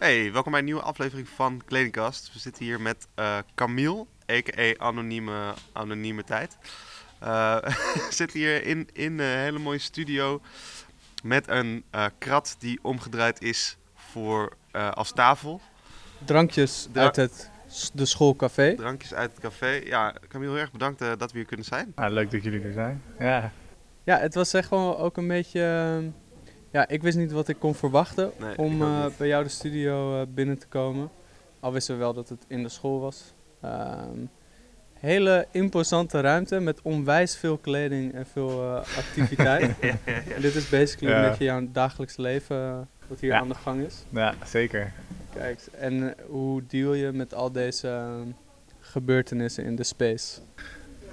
Hey, welkom bij een nieuwe aflevering van Kledingkast. We zitten hier met eh Camille, a.k.a. Anonieme, anonieme Tijd. Eh, we zitten hier in, in een hele mooie studio met een eh, krat die omgedraaid is voor, eh, als tafel. Drankjes Dra- uit het, de schoolcafé. Drankjes uit het café. Ja, Camille, heel erg bedankt dat we hier kunnen zijn. Ah, leuk dat jullie er zijn. Ja, Ja, het was echt gewoon ook een beetje... ja, ik wist niet wat ik kon verwachten Nee, om eh, bij jou de studio eh, binnen te komen. Al wisten we wel dat het in de school was. Ehm, hele imposante ruimte met onwijs veel kleding en veel eh, activiteit. En dit is basically Ja. een beetje jouw dagelijks leven wat hier Ja. aan de gang is. ja zeker. Kijk, en hoe deal je met al deze ehm, gebeurtenissen in de space?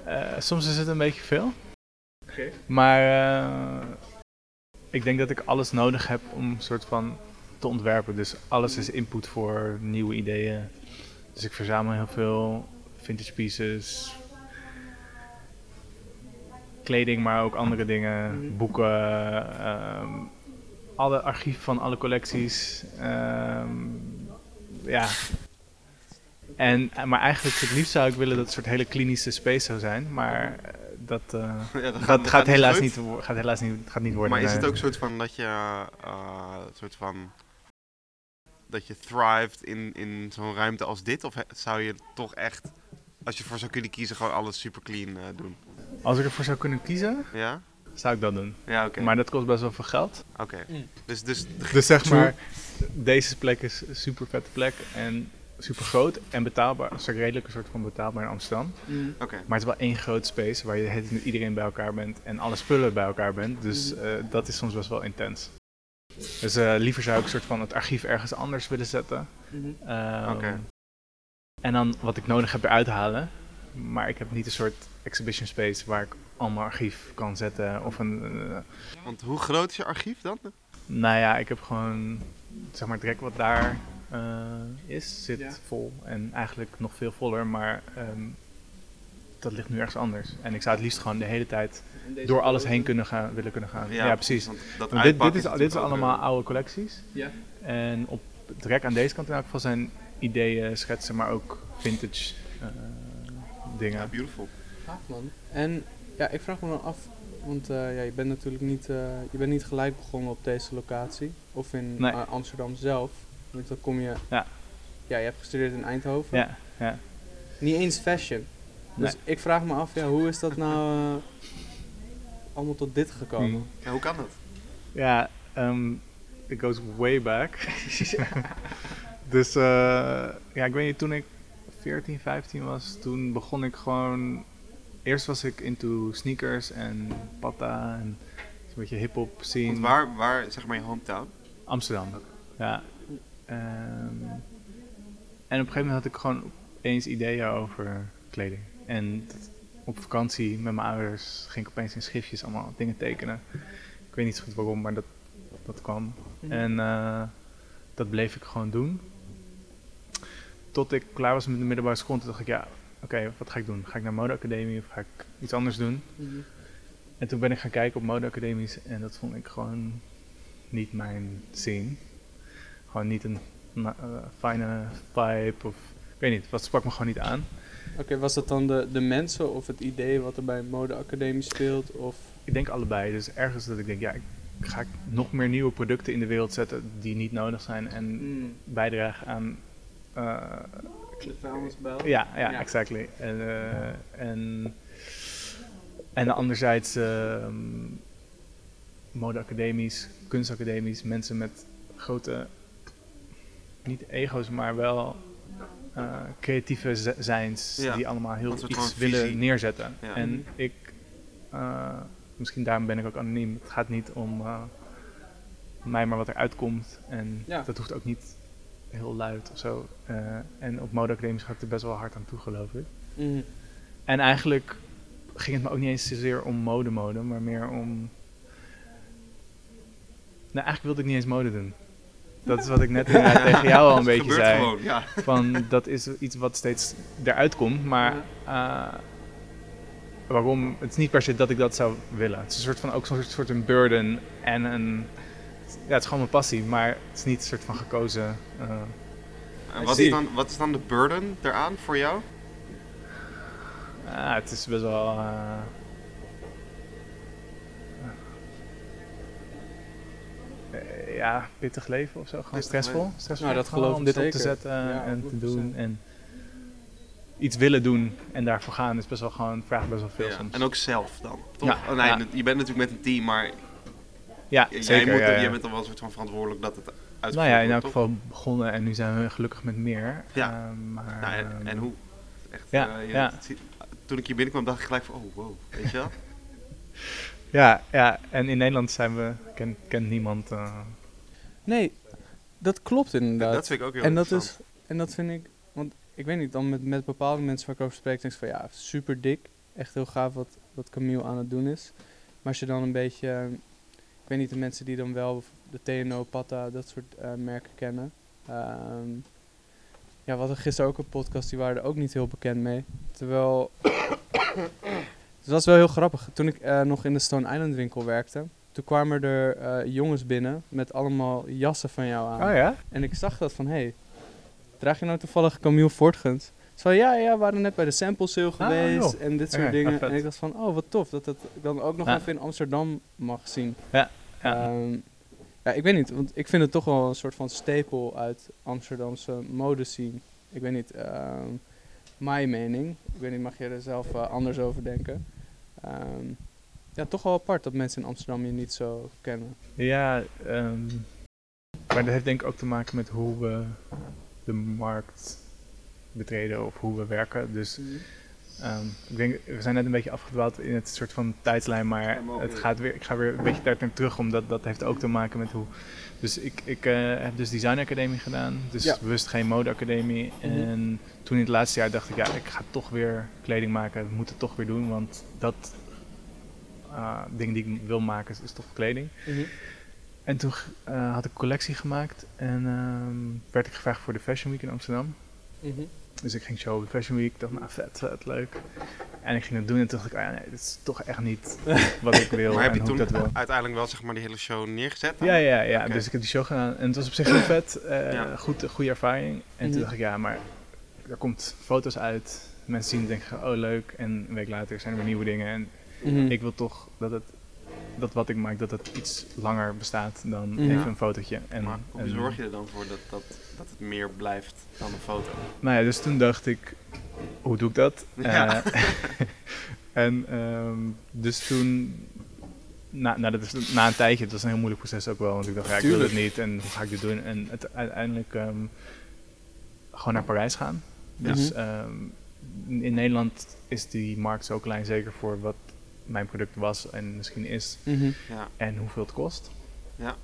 Eh, soms is het een beetje veel. Maar eh, ik denk dat ik alles nodig heb om een soort van te ontwerpen. Dus alles is input voor nieuwe ideeën. Dus ik verzamel heel veel vintage pieces. Kleding, maar ook andere dingen. Mhm. Boeken. ehm, alle archieven van alle collecties. ehm, ja. En, maar eigenlijk het liefst zou ik willen dat het een soort hele klinische space zou zijn. Maar eh, dat, eh, Ja, dat dat gaat, helaas niet, gaat helaas niet, gaat niet worden. Maar is het ook een soort van dat je, eh, een soort van, dat je thrived in, in zo'n ruimte als dit? Of he- zou je toch echt, als je voor zou kunnen kiezen, gewoon alles super clean eh, doen? Als ik ervoor zou kunnen kiezen, Ja? zou ik dat doen. Ja, oké. Maar dat kost best wel veel geld. Oké. Mm. Dus, dus, Dus zeg maar, deze plek is een super vette plek en super groot en betaalbaar. Het is ook redelijk een soort van betaalbaar in Amsterdam. oké. Maar het is wel één groot space waar je met iedereen bij elkaar bent en alle spullen bij elkaar bent. Dus Mhm. eh, dat is soms best wel intens. Dus eh, liever zou ik een soort van het archief ergens anders willen zetten. Oké. En dan wat ik nodig heb eruit halen. Maar ik heb niet een soort exhibition space waar ik allemaal archief kan zetten. Of een. eh, Want hoe groot is je archief dan? nou ja, ik heb gewoon. Zeg maar het rek wat daar is, zit Ja. vol. En eigenlijk nog veel voller. Maar ehm, dat ligt nu ergens anders. En ik zou het liefst gewoon de hele tijd door alles heen kunnen gaan, willen kunnen gaan. Ja, precies. Want dat Want dit, is, dit ook, allemaal eh, oude collecties. Ja. En op het rek aan deze kant in elk geval zijn ideeën, schetsen, maar ook vintage eh, dingen. Ja, beautiful. Gaaf man. En ja, ik vraag me dan af, want eh, ja, je bent natuurlijk niet, eh, je bent niet gelijk begonnen op deze locatie. Of in Nee. eh, Amsterdam zelf. Want dan kom je... Ja. Ja, je hebt gestudeerd in Eindhoven. Ja, ja. Niet eens fashion. Dus ik vraag me af, ja, hoe is dat nou eh, allemaal tot dit gekomen? Hmm. Ja, hoe kan dat? Ja, ehm it goes way back. dus uh, ja, ik weet niet, toen ik 14, 15 was, toen begon ik gewoon... Eerst was ik into sneakers en patta en een beetje hip-hop scene. Want waar, waar, zeg maar je hometown? Amsterdam. Ja. Ehm, en op een gegeven moment had ik gewoon eens ideeën over kleding. En dat- op vakantie met mijn ouders ging ik opeens in schriftjes allemaal dingen tekenen. Ik weet niet zo goed waarom, maar dat, dat kwam. Mhm. En eh, dat bleef ik gewoon doen. Tot ik klaar was met de middelbare school. Toen dacht ik, ja, oké, wat ga ik doen? Ga ik naar modeacademie of ga ik iets anders doen? Mhm. En toen ben ik gaan kijken op modeacademies en dat vond ik gewoon niet mijn scene. Gewoon niet een eh, fijne vibe of ik weet niet, wat sprak me gewoon niet aan. Oké, was dat dan de, de mensen of het idee wat er bij een modeacademie speelt? Of... Ik denk allebei, dus ergens dat ik denk, ja, ik ga ik nog meer nieuwe producten in de wereld zetten die niet nodig zijn en Mm. bijdragen aan. eh, De vuilnisbel? ja, ja, Ja. exactly. En, eh, en, en anderzijds ehm modeacademies, kunstacademies, mensen met grote, niet ego's, maar wel eh, creatieve zijns Ja, die allemaal heel iets willen visie. neerzetten. Ja. En ik, eh, misschien daarom ben ik ook anoniem. Het gaat niet om eh, mij, maar wat eruit komt. En Ja. dat hoeft ook niet heel luid of zo. Eh, en op modeacademies ga ik er best wel hard aan toe, geloof ik. Mhm. En eigenlijk ging het me ook niet eens zozeer om mode-mode, maar meer om... Nou, eigenlijk wilde ik niet eens mode doen. Dat is wat ik net tegen jou al een beetje zei. gewoon, ja. Van, dat is iets wat steeds eruit komt, maar eh, waarom? Het is niet per se dat ik dat zou willen. Het is een soort van ook zo'n soort een burden en een ja, het is gewoon mijn passie, maar het is niet een soort van gekozen. eh, En wat is, dan, wat is dan de burden eraan voor jou? ah, het is best wel. Ja, pittig leven of zo. Gewoon stressvol. stressvol Nou, dat gewoon geloof om dit op te zetten Ja, en te 100%. doen. En iets willen doen en daarvoor gaan is best wel gewoon, vraagt best wel veel Ja, soms. En ook zelf dan, toch? Ja, Oh, nee, ja. Je bent natuurlijk met een team, maar ja, jij, zeker. moet, ja, ja. jij bent dan wel een soort van verantwoordelijk dat het uitgevoerd nou ja, in elk geval begonnen en nu zijn we gelukkig met meer. Ja. Ehm, maar, Nou, en, ehm, en hoe? Echt, Ja, eh, je- ja. het toen ik hier binnenkwam dacht ik gelijk van, oh wow, weet je wel? Ja, ja, en in Nederland zijn we, ken, kent niemand. eh, Nee, dat klopt inderdaad. dat vind ik ook heel en dat is, en dat vind ik, want ik weet niet, dan met, met bepaalde mensen waar ik over spreek, denk ik van ja, super dik. Echt heel gaaf wat, wat Camille aan het doen is. Maar als je dan een beetje, eh, ik weet niet, de mensen die dan wel de TNO, Pata, dat soort eh, merken kennen. Ehm, ja, we hadden gisteren ook een podcast, die waren er ook niet heel bekend mee. Terwijl, het was wel heel grappig. Toen ik eh, nog in de Stone Island winkel werkte, toen kwamen er eh, jongens binnen met allemaal jassen van jou aan. Oh ja? En ik zag dat van, hé, hey, draag je nou toevallig Camille Fortgens? Zo, ja, ja, we waren net bij de sample sale geweest joh. en dit soort dingen. ah, en ik dacht van, oh, wat tof dat het dan ook nog Ja. even in Amsterdam mag zien. Ja. Ehm, ja, ik weet niet, want ik vind het toch wel een soort van stapel uit Amsterdamse modescene. Ik weet niet, ehm, mijn mening. Ik weet niet, mag je er zelf eh, anders over denken? Ehm, ja, toch wel apart dat mensen in Amsterdam je niet zo kennen. Ja, ehm, maar dat heeft denk ik ook te maken met hoe we de markt betreden of hoe we werken. Dus ehm, ik denk, we zijn net een beetje afgedwaald in het soort van tijdslijn, maar het we- gaat weer, ik ga weer een beetje daar naar terug, omdat dat heeft ook te maken met hoe... Dus ik, ik eh, heb dus design academie gedaan, dus Ja. bewust geen modeacademie. Mhm. En toen in het laatste jaar dacht ik, ja, ik ga toch weer kleding maken, ik moet het toch weer doen, want dat uh, ding die ik wil maken is, is toch kleding. En toen eh, had ik een collectie gemaakt en ehm, werd ik gevraagd voor de Fashion Week in Amsterdam. Mhm. Dus ik ging show op de Fashion Week. Ik dacht, nou vet, vet, leuk. En ik ging het doen en toen dacht ik, ah ja, nee, dit is toch echt niet wat ik wil Maar heb en je hoe toen ik dat wil. uiteindelijk wel zeg maar die hele show neergezet? dan? Ja, ja, ja. Dus ik heb die show gedaan en het was op zich heel vet. eh, Ja. goed, goede ervaring. En Mhm. toen dacht ik, ja, maar er komt foto's uit. Mensen zien denken, oh leuk. En een week later zijn er weer nieuwe dingen. En Mhm. ik wil toch dat het, dat wat ik maak, dat het iets langer bestaat dan Mhm. even een fotootje. En, maar hoe en- zorg je er dan voor dat, dat, dat het meer blijft dan een foto? Nou ja, dus toen dacht ik, hoe doe ik dat? Ja. Eh, en ehm, dus toen, na, nou, dat is, na een tijdje, het was een heel moeilijk proces ook wel, want ik dacht, ja, ik wil het niet en hoe ga ik dit doen? En het, uiteindelijk ehm, gewoon naar Parijs gaan. Dus Mhm. ehm, in Nederland is die markt zo klein, zeker voor wat mijn product was en misschien is Mhm. Ja. en hoeveel het kost. Ja.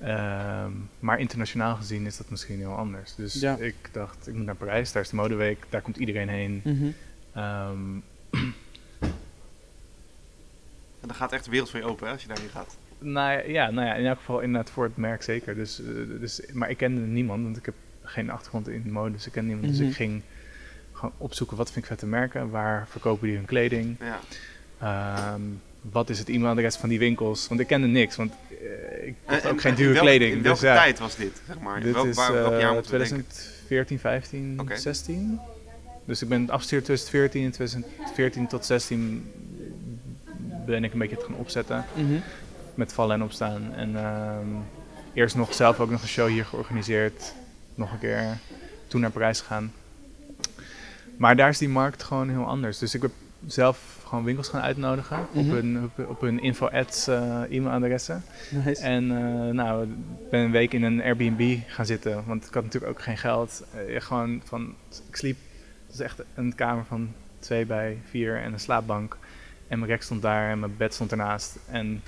Ehm, maar internationaal gezien is dat misschien heel anders. Dus Ja. ik dacht, ik moet naar Parijs, daar is de modeweek, daar komt iedereen heen. Mhm. Ehm, En dan gaat echt de wereld voor je open hè, als je daarheen gaat. nou, ja, nou ja, in elk geval inderdaad voor het merk zeker. Dus, eh, dus, maar ik kende niemand, want ik heb geen achtergrond in mode, dus ik ken niemand. Mhm. Dus ik ging gewoon opzoeken, wat vind ik vette merken, waar verkopen die hun kleding, Ja. Ehm, wat is het e-mailadres van die winkels, want ik kende niks, want eh, ik kocht En- ook en geen dure kleding. In dus welke ja. tijd was dit, zeg maar? Dit welk, is waar, welk jaar eh, moeten we denken? 2014, 15, Oké. 16. Dus ik ben afgestuurd 2014 en 2014 tot 16 ben ik een beetje het gaan opzetten. Mhm. Met vallen en opstaan. En ehm, eerst nog zelf ook nog een show hier georganiseerd. Nog een keer. Toen naar Parijs gegaan. Maar daar is die markt gewoon heel anders. Dus ik ben zelf gewoon winkels gaan uitnodigen. op, Mhm. hun, op, op hun info-ads eh, e-mailadressen. Nice. En eh, nou, ik ben een week in een Airbnb gaan zitten, want ik had natuurlijk ook geen geld. Eh, gewoon van, ik sliep, het was echt een kamer van twee bij vier en een slaapbank. En mijn rek stond daar en mijn bed stond ernaast. En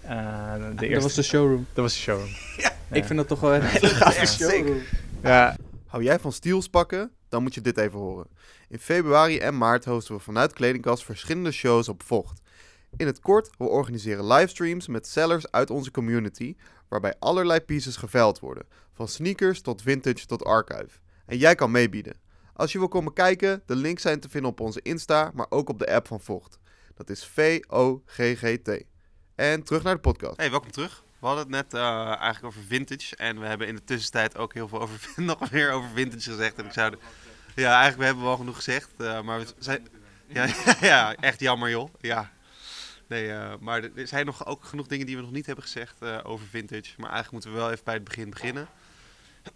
eh, de dat eerste, was de showroom. dat was de showroom. Ja. Ik vind dat toch wel een hele gave showroom. Ja, Hou jij van steals pakken? Dan moet je dit even horen. In februari en maart hosten we vanuit Kledingkast verschillende shows op Vocht. In het kort, we organiseren livestreams met sellers uit onze community, waarbij allerlei pieces geveild worden, van sneakers tot vintage tot archive. En jij kan meebieden. Als je wil komen kijken, de links zijn te vinden op onze Insta, maar ook op de app van Vocht. Dat is V-O-G-G-T. En terug naar de podcast. Hey, welkom terug. We hadden het net eh, eigenlijk over vintage. En we hebben in de tussentijd ook heel veel over, nog meer over vintage gezegd. En ik zou... ja, eigenlijk we hebben wel genoeg gezegd. eh, maar we zijn... Ja, ja, echt jammer joh. Ja. Nee, eh, maar er zijn nog ook genoeg dingen die we nog niet hebben gezegd eh, over vintage. Maar eigenlijk moeten we wel even bij het begin beginnen.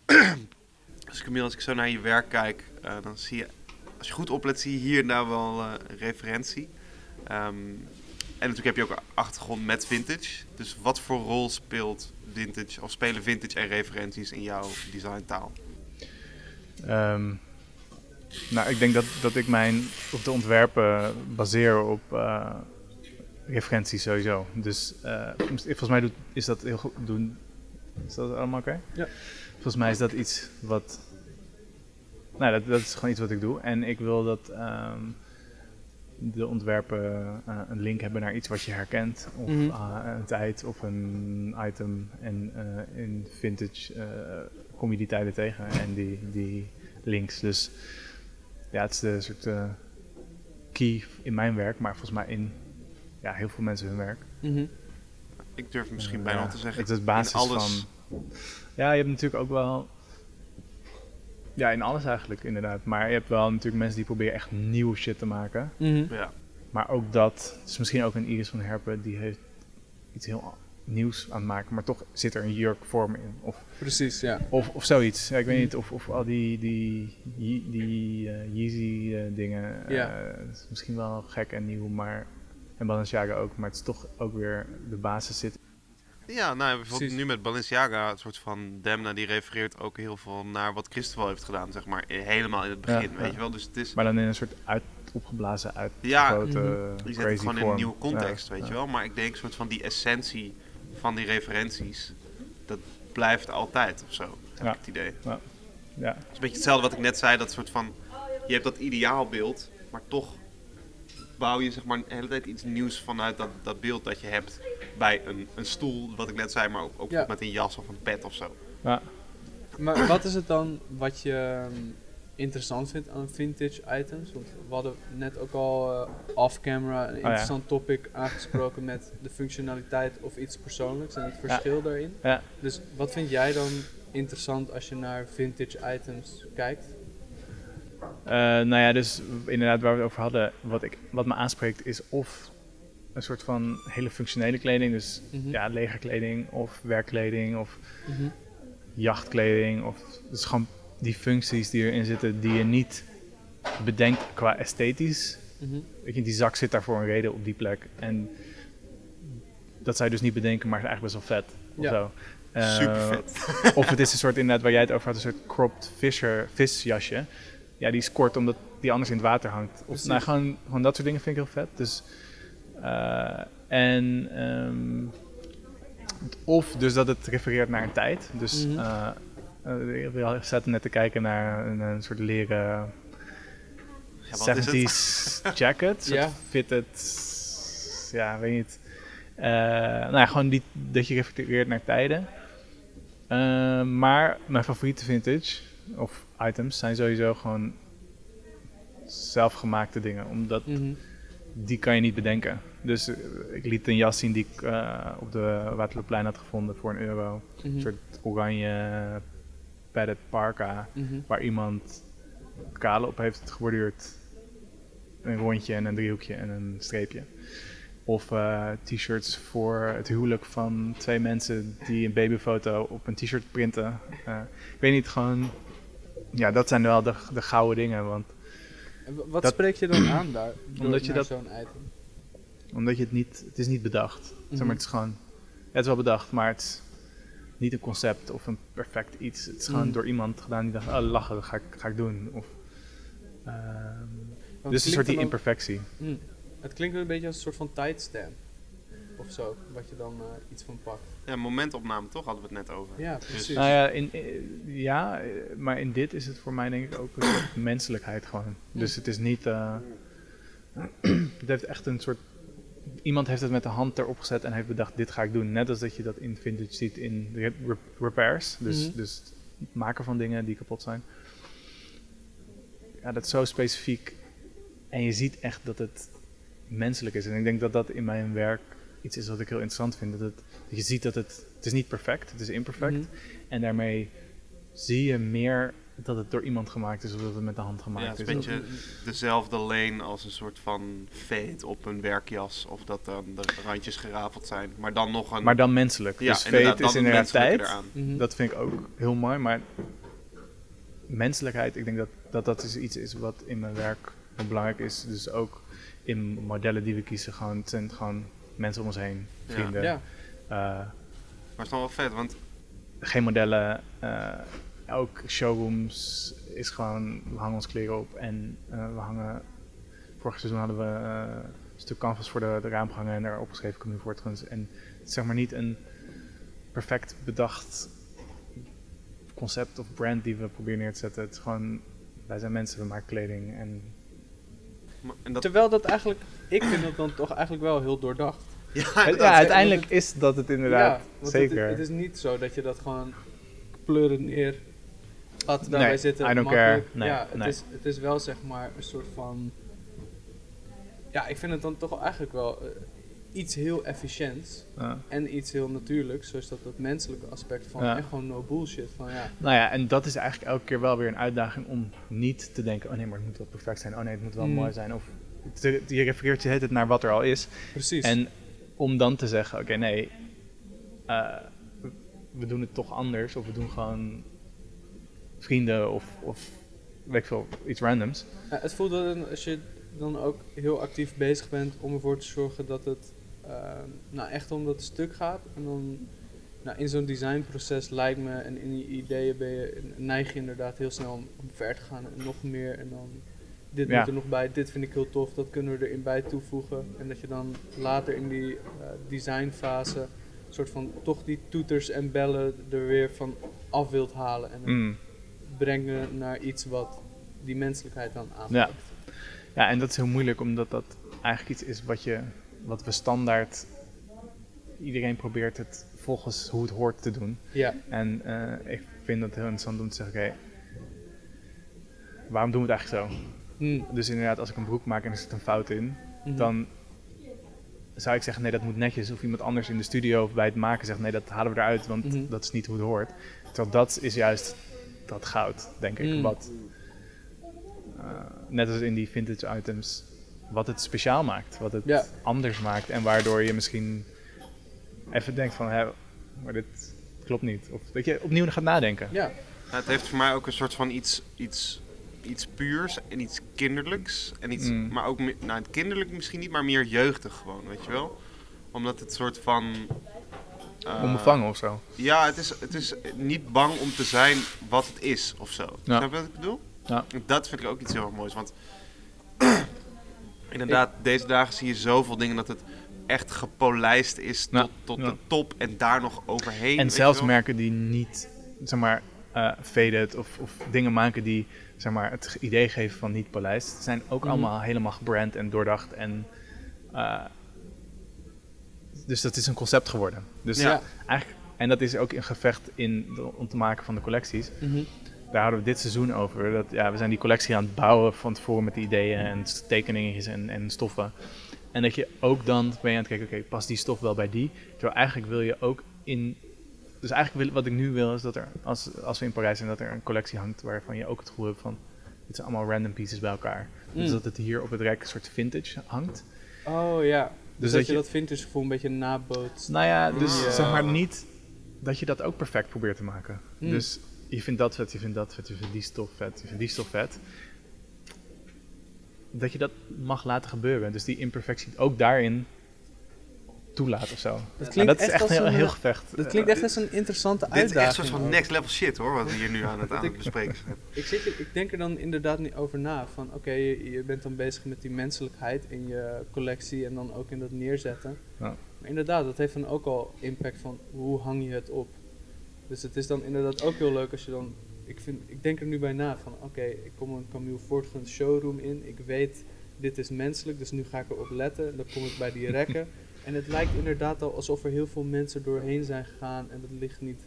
dus Camille, als ik zo naar je werk kijk, dan zie je... Als je goed oplet, zie je hier daar wel een referentie. Ehm, en natuurlijk heb je ook een achtergrond met vintage. Dus wat voor rol speelt vintage, of spelen vintage en referenties in jouw designtaal? Ehm, nou, ik denk dat, dat ik mijn op de ontwerpen baseer op eh, referenties sowieso. Dus eh, volgens mij doet, is dat heel goed. Doen, is dat allemaal oké? Ja. Volgens mij is dat iets wat. Nou, dat, dat is gewoon iets wat ik doe. En ik wil dat ehm, de ontwerpen eh, een link hebben naar iets wat je herkent. Of Mhm. een tijd of een item. En in vintage kom je die tijden tegen en die, die links. Dus ja, het is de soort eh, key in mijn werk, maar volgens mij in ja, heel veel mensen hun werk. Mhm. Ik durf misschien Eh, bijna ja, al te zeggen. Het is basis in alles. van. Ja, je hebt natuurlijk ook wel. Ja, in alles eigenlijk inderdaad. Maar je hebt wel natuurlijk mensen die proberen echt nieuw shit te maken. Mhm. Ja. Maar ook dat, het is misschien ook een Iris van Herpen, die heeft iets heel nieuws aan het maken, maar toch zit er een jurkvorm in. Of, Precies, ja. of, of zoiets. Ja, ik weet Mhm. niet of, of al die, die, die eh, Yeezy eh, dingen, Ja. eh, het is misschien wel gek en nieuw, maar en Balenciaga ook, maar het is toch ook weer, de basis zit. Ja, nou, bijvoorbeeld Precies. nu met Balenciaga, een soort van Demna, die refereert ook heel veel naar wat Christoffel heeft gedaan, zeg maar, helemaal in het begin, Ja, weet ja. je wel. Dus het is, Maar dan in een soort uit, opgeblazen, ja, uitgesproten, Mhm. je zet crazy het gewoon in vorm. een nieuwe context, Ja, weet ja. je wel. Maar ik denk, soort van die essentie van die referenties, dat blijft altijd of zo, heb Ja. ik het idee. Ja, Het is een beetje hetzelfde wat ik net zei, dat soort van, je hebt dat ideaalbeeld, maar toch bouw je zeg maar de hele tijd iets nieuws vanuit dat, dat beeld dat je hebt bij een, een stoel, wat ik net zei, maar ook, ook Ja. met een jas of een pet of zo. ja. Maar wat is het dan wat je ehm, interessant vindt aan vintage items? Want we hadden net ook al eh, off-camera een interessant topic aangesproken met de functionaliteit of iets persoonlijks en het verschil daarin. Ja. Dus wat vind jij dan interessant als je naar vintage items kijkt? Eh, nou ja, dus inderdaad waar we het over hadden, wat, ik, wat me aanspreekt is of een soort van hele functionele kleding, dus Mhm. ja, legerkleding of werkkleding of Mhm. jachtkleding. Of, dus gewoon die functies die erin zitten die je niet bedenkt qua esthetisch. Mhm. Weet je, die zak zit daar voor een reden op die plek. En dat zou je dus niet bedenken, maar is eigenlijk best wel vet. Of Ja. zo. Eh, Super vet. of het is een soort inderdaad waar jij het over had, een soort cropped visjasje. Ja, die is kort omdat die anders in het water hangt. Of, nou, gewoon, gewoon dat soort dingen vind ik heel vet. Dus, eh, en, ehm, of dus dat het refereert naar een tijd. Dus eh, eh, we zaten net te kijken naar een, een soort leren Ja, wat is het? 70s jacket. soort Ja. fitted, ja, weet niet. Eh, nou ja, gewoon die, dat je refereert naar tijden. Eh, maar mijn favoriete vintage of items zijn sowieso gewoon zelfgemaakte dingen. Omdat Mhm. die kan je niet bedenken. Dus eh, ik liet een jas zien die ik eh, op de Waterlooplein had gevonden voor een euro. Mhm. Een soort oranje padded parka Mhm. waar iemand kale op heeft geborduurd. Een rondje en een driehoekje en een streepje. Of eh, t-shirts voor het huwelijk van twee mensen die een babyfoto op een t-shirt printen. Eh, ik weet niet, gewoon... Ja, dat zijn wel de, de gouden dingen. Want En wat Dat- spreek je dan aan daar? Omdat je dat- zo'n item. omdat je het niet... Het is niet bedacht. Zeg Mhm. maar, het is gewoon... Het is wel bedacht, maar het is niet een concept of een perfect iets. Het is gewoon Mhm. door iemand gedaan die dacht, oh lachen, dat ga ik, ga ik doen. Of, ehm, dus een soort die imperfectie. Hm. Het klinkt een beetje als een soort van timestamp. Of zo, wat je dan eh, iets van pakt. Ja, momentopname toch hadden we het net over. Ja, precies. Nou ja, in, eh, ja, eh, maar in dit is het voor mij denk ik ook een soort menselijkheid gewoon. Dus het is niet... eh, het heeft echt een soort... Iemand heeft het met de hand erop gezet en heeft bedacht, dit ga ik doen. Net als dat je dat in vintage ziet in re- re- repairs. Dus, Mhm. dus het maken van dingen die kapot zijn. Ja, dat is zo specifiek. En je ziet echt dat het menselijk is. En ik denk dat dat in mijn werk iets is wat ik heel interessant vind. Dat, het, dat je ziet dat het het is niet perfect, het is imperfect. Mhm. En daarmee zie je meer dat het door iemand gemaakt is of dat het met de hand Ja, gemaakt het is is. een beetje dezelfde leen als een soort van veet op een werkjas. Of dat dan de randjes gerafeld zijn. Maar dan nog een... Maar dan menselijk. ja, dus feit is dan inderdaad tijd. Mhm. Dat vind ik ook heel mooi. Maar menselijkheid, ik denk dat dat, dat is iets is wat in mijn werk belangrijk is. Dus ook in modellen die we kiezen, gewoon, het zijn gewoon mensen om ons heen, Ja. vrienden. Ja, Eh, Maar het is nog wel vet, want geen modellen. eh, ook showrooms is gewoon, we hangen ons kleren op en eh, we hangen. Vorig seizoen hadden we eh, een stuk canvas voor de, de raam gehangen en daar opgeschreven Commune Voortgens. En het is zeg maar niet een perfect bedacht concept of brand die we proberen neer te zetten. Het is gewoon, wij zijn mensen, we maken kleding en en dat, terwijl dat eigenlijk, ik vind dat dan toch eigenlijk wel heel doordacht. ja, uiteindelijk is dat het inderdaad, zeker. Het, het is niet zo dat je dat gewoon pleuren neer daarbij Nee, zitten. I don't care. Nee, ja, het. Is, het is wel zeg maar een soort van. Ja, ik vind het dan toch eigenlijk wel eh, iets heel efficiënts Ja. en iets heel natuurlijks. Zoals dat, dat menselijke aspect van Ja. echt gewoon no bullshit. Van ja, Nou ja, en dat is eigenlijk elke keer wel weer een uitdaging om niet te denken: oh nee, maar het moet wel perfect zijn. Oh nee, het moet wel Mm. mooi zijn. Of te- je refereert je het naar wat er al is. precies. En om dan te zeggen: oké, nee, eh, we doen het toch anders. Of we doen gewoon vrienden of, of weet ik veel, iets randoms. Ja, het voelt dan, als je dan ook heel actief bezig bent om ervoor te zorgen dat het ehm, nou echt om dat stuk gaat. En dan nou, in zo'n designproces lijkt me en in je ideeën ben je, neig je inderdaad heel snel om, om ver te gaan en nog meer. En dan dit Ja. moet er nog bij, dit vind ik heel tof, dat kunnen we erin bij toevoegen. En dat je dan later in die eh, designfase soort van toch die toeters en bellen er weer van af wilt halen. En Mm. Brengen naar iets wat die menselijkheid dan aanpakt. Ja. Ja, en dat is heel moeilijk, omdat dat eigenlijk iets is wat, je, wat we standaard. Iedereen probeert het volgens hoe het hoort te doen. Ja, En eh, ik vind dat heel interessant om te zeggen: oké, waarom doen we het eigenlijk zo? Hm, Dus inderdaad, als ik een broek maak en er zit een fout in, mhm. dan zou ik zeggen: nee, dat moet netjes. Of iemand anders in de studio of bij het maken zegt: nee, dat halen we eruit, want Mhm. dat is niet hoe het hoort. Terwijl dat is juist dat goud, denk ik. Mm. Wat, eh, net als in die vintage items, wat het speciaal maakt, wat het Ja. anders maakt en waardoor je misschien even denkt van, hè, maar dit klopt niet. Of dat je opnieuw gaat nadenken. Ja, het heeft voor mij ook een soort van iets, iets, iets puurs en iets kinderlijks. En iets, Mm. Maar ook, meer- nou kinderlijk misschien niet, maar meer jeugdig gewoon, weet je wel. Omdat het soort van... eh, Onbevangen of zo. Ja, het is, het is niet bang om te zijn wat het is of zo. Ja. Snap je wat ik bedoel? Ja. Dat vind ik ook iets heel erg moois. Want inderdaad, deze dagen zie je zoveel dingen dat het echt gepolijst is tot, tot Ja. de top en daar nog overheen. En zelfs merken die niet, zeg maar, eh faded of, of dingen maken die, zeg maar, het idee geven van niet polijst, zijn ook Mhm. allemaal helemaal gebrand en doordacht en... eh, dus dat is een concept geworden. Dus Ja. eigenlijk, en dat is ook een gevecht in de, om te maken van de collecties. mhm. Daar hadden we dit seizoen over. Dat, ja, we zijn die collectie aan het bouwen van tevoren met ideeën en tekeningetjes en, en stoffen. En dat je ook dan ben je aan het kijken, oké, past die stof wel bij die? Terwijl eigenlijk wil je ook in... Dus eigenlijk wil, wat ik nu wil is dat er, als, als we in Parijs zijn, dat er een collectie hangt waarvan je ook het gevoel hebt van, dit zijn allemaal random pieces bij elkaar. Dus Mm. dat het hier op het rek een soort vintage hangt. Oh ja. Dus, Dus dat, dat je je- dat vintage gevoel een beetje nabootst. Nou ja, dus Ah. zeg maar niet dat je dat ook perfect probeert te maken. Mm. Dus je vindt dat vet, je vindt dat vet, je vindt die stof vet, je vindt die stof vet. Dat je dat mag laten gebeuren. Dus die imperfectie ook daarin toelaat of zo. Dat Nou, klinkt dat is echt echt als een heel, een, heel gevecht. Dat klinkt echt als een interessante Dit is uitdaging. echt een soort van next level shit hoor, wat we hier nu aan het, aan het Ik- bespreken zijn. Ik, zit, ik denk er dan inderdaad niet over na. Van oké, je, je bent dan bezig met die menselijkheid in je collectie en dan ook in dat neerzetten. Ja. Maar inderdaad, dat heeft dan ook al impact van hoe hang je het op. Dus het is dan inderdaad ook heel leuk als je dan. Ik, vind, ik denk er nu bij na van oké, ik kom een Camille Voortguns showroom in. Ik weet, dit is menselijk, dus nu ga ik erop letten. Dan kom ik bij die rekken. en het lijkt inderdaad al alsof er heel veel mensen doorheen zijn gegaan. En dat ligt niet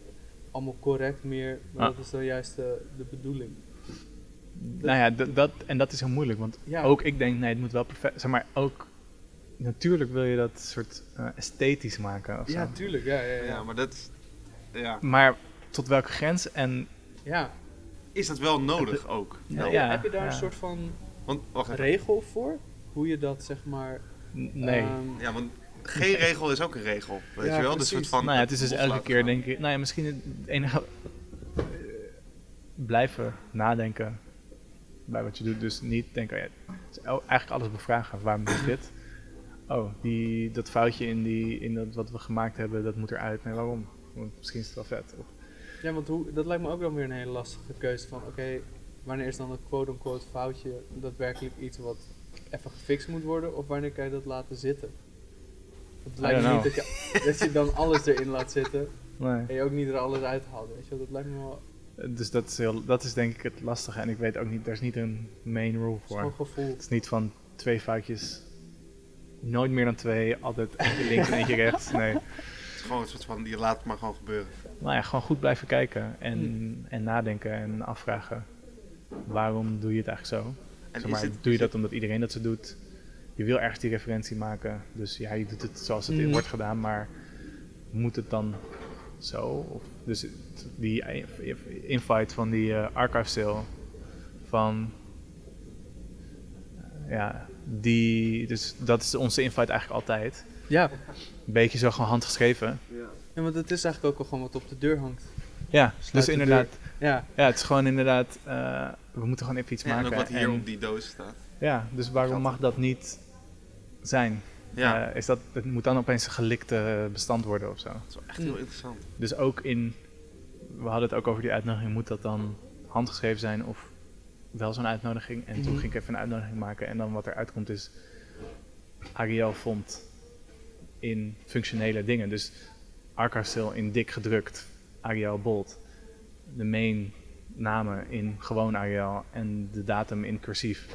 allemaal correct meer. Maar Ah. dat is dan juist de, de bedoeling. Nou ja, dat, en dat is heel moeilijk. Want Ja. ook ik denk, nee, het moet wel perfect Zeg maar ook, natuurlijk wil je dat soort eh, esthetisch maken of zo. Ja, tuurlijk. Ja, ja, ja. Ja, maar dat, Ja. Maar tot welke grens? En Ja. Is dat wel nodig ook? Ja, Heb- ja, heb je daar ja. een soort van Want, wacht regel voor? Hoe je dat zeg maar... nee. ehm, Ja, want geen regel is ook een regel. Weet Ja, je wel? Dus soort van nou ja, het is dus elke keer gaan. denk ik... Nou ja, misschien het enige... eh, blijven nadenken bij wat je doet. Dus niet denken, oh ja, het is el- eigenlijk alles bevragen. Waarom doe ik dit? Oh, die, dat foutje in, die, in dat wat we gemaakt hebben, dat moet eruit. Nee, waarom? Want misschien is het wel vet. Of, Ja, want hoe, dat lijkt me ook dan weer een hele lastige keuze van, oké, wanneer is dan een quote-unquote foutje daadwerkelijk iets wat even gefixt moet worden, of wanneer kan je dat laten zitten? Het lijkt me niet dat je, dat je dan alles erin laat zitten nee. en je ook niet er alles uithaalt, weet je wel. Dat lijkt me wel Dus dat is, heel, dat is denk ik het lastige. En ik weet ook niet, er is niet een main rule het is voor. gevoel. Het is niet van twee foutjes, nooit meer dan twee, altijd eentje links en eentje rechts. Nee. Het is gewoon een soort van, je laat het maar gewoon gebeuren. Nou ja, gewoon goed blijven kijken en, Hmm. en nadenken en afvragen. Waarom doe je het eigenlijk zo? En Zeg maar, is dit, doe je dat omdat iedereen dat zo doet? Je wil ergens die referentie maken, dus ja, je doet het zoals het Mm. wordt gedaan, maar moet het dan zo? Of, dus die invite van die eh, archive sale van eh, ja, die, dus dat is onze invite eigenlijk altijd. Ja. Een beetje zo gewoon handgeschreven. ja, want het is eigenlijk ook al gewoon wat op de deur hangt. Ja, Sluit dus de inderdaad, Ja, ja, het is gewoon inderdaad, eh, we moeten gewoon even iets ja, en maken. ook wat hier en- op die doos staat. ja, dus waarom mag dat niet zijn? Ja, Eh, is dat, het moet dan opeens een gelikte bestand worden of zo. dat is wel echt heel Mm. interessant. Dus ook in, we hadden het ook over die uitnodiging, moet dat dan handgeschreven zijn of wel zo'n uitnodiging? En toen Mhm. ging ik even een uitnodiging maken en dan wat eruit komt is, Ariel vond in functionele dingen, dus Arcarstil in dik gedrukt, Ariel bold, de main namen in gewoon Ariel en de datum in cursief.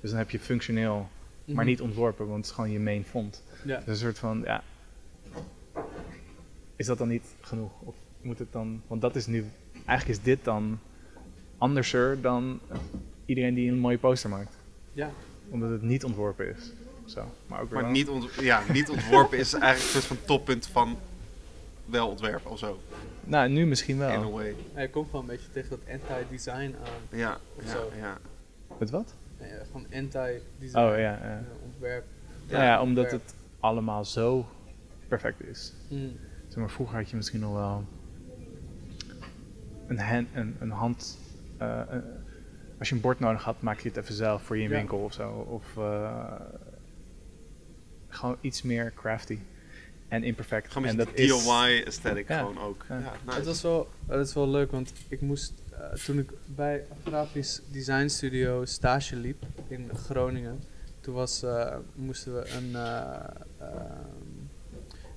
Dus dan heb je functioneel, maar Mhm. niet ontworpen, want het is gewoon je main font. Ja. Dus een soort van, ja. Is dat dan niet genoeg? Of moet het dan. Want dat is nu. Eigenlijk is dit dan anderser dan iedereen die een mooie poster maakt. Ja. Omdat het niet ontworpen is. Zo. Maar ook Maar wel. niet, ont ja, niet ontworpen is eigenlijk een soort van toppunt van wel ontwerpen of zo. Nou, nu misschien In a wel. way. Ja, je komt wel een beetje tegen dat anti-design aan. Ja, Of ja, zo. ja. Met wat? Ja, gewoon anti-design. Oh ja. ja. eh, ontwerp. Nou ja, omdat ontwerp. het allemaal zo perfect is. Mm. Zeg maar, vroeger had je misschien nog wel een, hand, een, een hand. eh, eh, als je een bord nodig had, maak je het even zelf voor je winkel of zo. Of eh, gewoon iets meer crafty en imperfect. Gewoon en dat die is, DIY aesthetic Ja. gewoon ook. Ja. Ja, nice. Het was wel, het is wel leuk, want ik moest, eh, toen ik bij een grafisch design studio stage liep in Groningen, toen was, eh, moesten we een eh, ehm,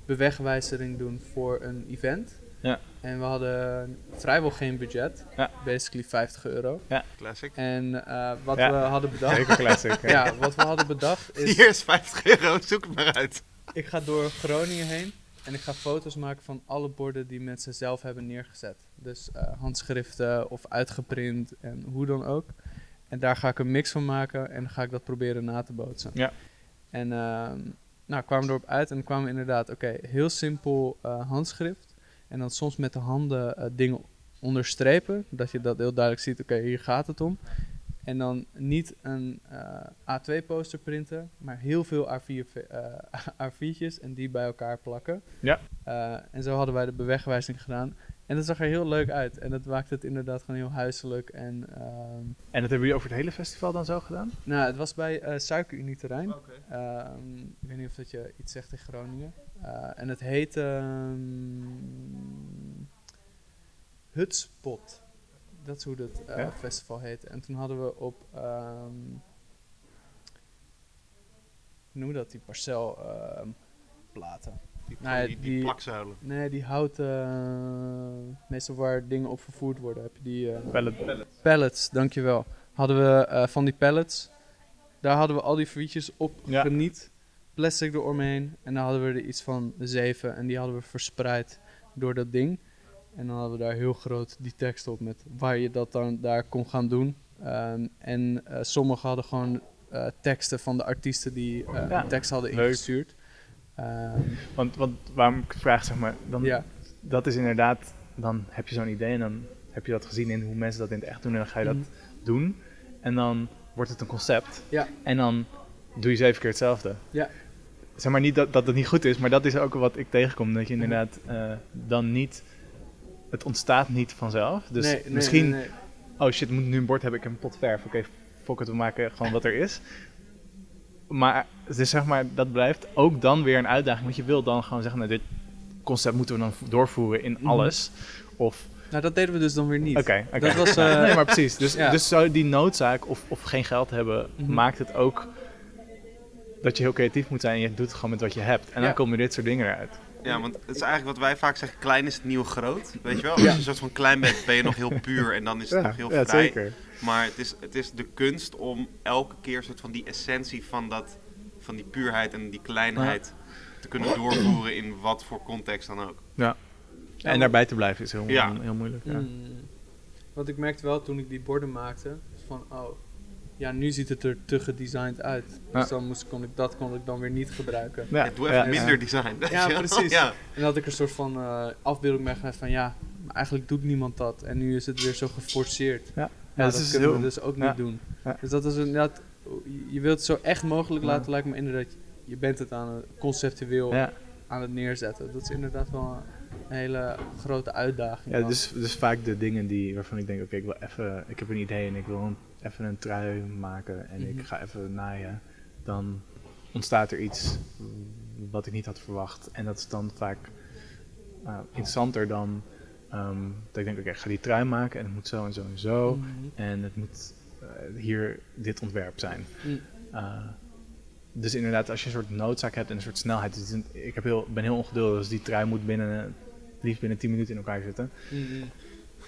bewegwijzering doen voor een event. Ja. En we hadden vrijwel geen budget, Ja. basically 50 euro. Classic. En eh, wat Ja. we hadden bedacht, Zeker classic. ja. ja, wat we hadden bedacht is, Hier is 50 euro, zoek het maar uit. Ik ga door Groningen heen en ik ga foto's maken van alle borden die mensen zelf hebben neergezet. Dus eh, handschriften of uitgeprint en hoe dan ook. En daar ga ik een mix van maken en dan ga ik dat proberen na te bootsen. Ja. En ehm nou, kwamen we erop uit en kwamen inderdaad, oké, heel simpel eh, handschrift. En dan soms met de handen eh, dingen onderstrepen, dat je dat heel duidelijk ziet, oké, hier gaat het om. En dan niet een eh, A2-poster printen, maar heel veel A4, ve- eh, A4'tjes en die bij elkaar plakken. Ja. Eh, en zo hadden wij de bewegwijzing gedaan. En dat zag er heel leuk uit. En dat maakte het inderdaad gewoon heel huiselijk. En ehm, En dat hebben jullie over het hele festival dan zo gedaan? nou, het was bij eh Suikerunie terrein. Ehm, ik weet niet of dat je iets zegt in Groningen. Eh, en het heet ehm Hutspot. Dat is hoe het eh, Ja? festival heet. En toen hadden we op, ehm hoe noem dat, die parcelplaten. platen. Die, Nou ja, die, die, die- plakzuilen. Nee, die houten, eh, meestal waar dingen op vervoerd worden, heb je die... eh. Pallets, dankjewel. Hadden we eh, van die pallets. Daar hadden we al die frietjes op Ja. geniet. Plastic eromheen. En dan hadden we er iets van zeven. En die hadden we verspreid door dat ding. En dan hadden we daar heel groot die tekst op met waar je dat dan daar kon gaan doen. Ehm, en eh sommigen hadden gewoon eh, teksten van de artiesten die eh Ja, tekst hadden leuk. ingestuurd. Ehm, Want, want waarom ik het vraag, zeg maar, dan, ja, dat is inderdaad dan heb je zo'n idee en dan heb je dat gezien in hoe mensen dat in het echt doen en dan ga je dat Mhm. doen. En dan wordt het een concept. Ja. En dan doe je zeven keer hetzelfde. Ja. Zeg maar niet dat, dat het niet goed is, maar dat is ook wat ik tegenkom. Dat je inderdaad eh, dan niet... Het ontstaat niet vanzelf. Dus Nee, nee, misschien... nee. Oh shit, moet nu een bord hebben, ik heb een pot verf. Oké, fuck het, we maken gewoon wat er is. Maar, dus zeg maar, dat blijft ook dan weer een uitdaging. Want je wil dan gewoon zeggen, nou, dit concept moeten we dan doorvoeren in Mhm. alles. Of, Nou, dat deden we dus dan weer niet. oké. Dat was, eh, nee, maar precies. Dus, ja. dus zo die noodzaak of, of geen geld hebben, Mhm. maakt het ook dat je heel creatief moet zijn. En je doet het gewoon met wat je hebt. En dan Ja. komen dit soort dingen eruit. Ja, want het is eigenlijk wat wij vaak zeggen, klein is het nieuwe groot. Weet je wel? Als je een soort van klein bent, ben je nog heel puur en dan is het nog heel ja, vrij. zeker. Maar het is, het is de kunst om elke keer soort van die essentie van, dat, van die puurheid en die kleinheid te kunnen doorvoeren in wat voor context dan ook. En daarbij te blijven is heel, Ja. heel moeilijk. Ja. Mm. Want ik merkte wel toen ik die borden maakte, van oh, ja, nu ziet het er te gedesigned uit. Ja. Dus dan moest, kon ik dat kon ik dan weer niet gebruiken. Ja, doe even ja, ja. minder design. Ja, precies. Ja. En dan had ik een soort van eh, afbeelding gemaakt van ja, maar eigenlijk doet niemand dat. En nu is het weer zo geforceerd. Ja. Ja, Ja, dat dat is kunnen heel- we dus ook ja. niet doen. Ja. Dus dat is inderdaad, je wilt het zo echt mogelijk Ja. laten lijken, maar inderdaad, je bent het aan het conceptueel Ja. aan het neerzetten. Dat is inderdaad wel een hele grote uitdaging. Ja, dus, dus vaak de dingen die, waarvan ik denk, oké, ik wil even, ik heb een idee en ik wil een- even een trui maken en Mhm. ik ga even naaien, dan ontstaat er iets wat ik niet had verwacht. En dat is dan vaak eh, interessanter dan ehm, dat ik denk, oké, ik ga die trui maken en het moet zo en zo en zo. Mhm. En het moet eh, hier dit ontwerp zijn. Mm. Eh, dus inderdaad, als je een soort noodzaak hebt en een soort snelheid. dus ik heb heel, ben heel ongeduldig, dus die trui moet binnen, liefst binnen 10 minuten in elkaar zitten. Mhm.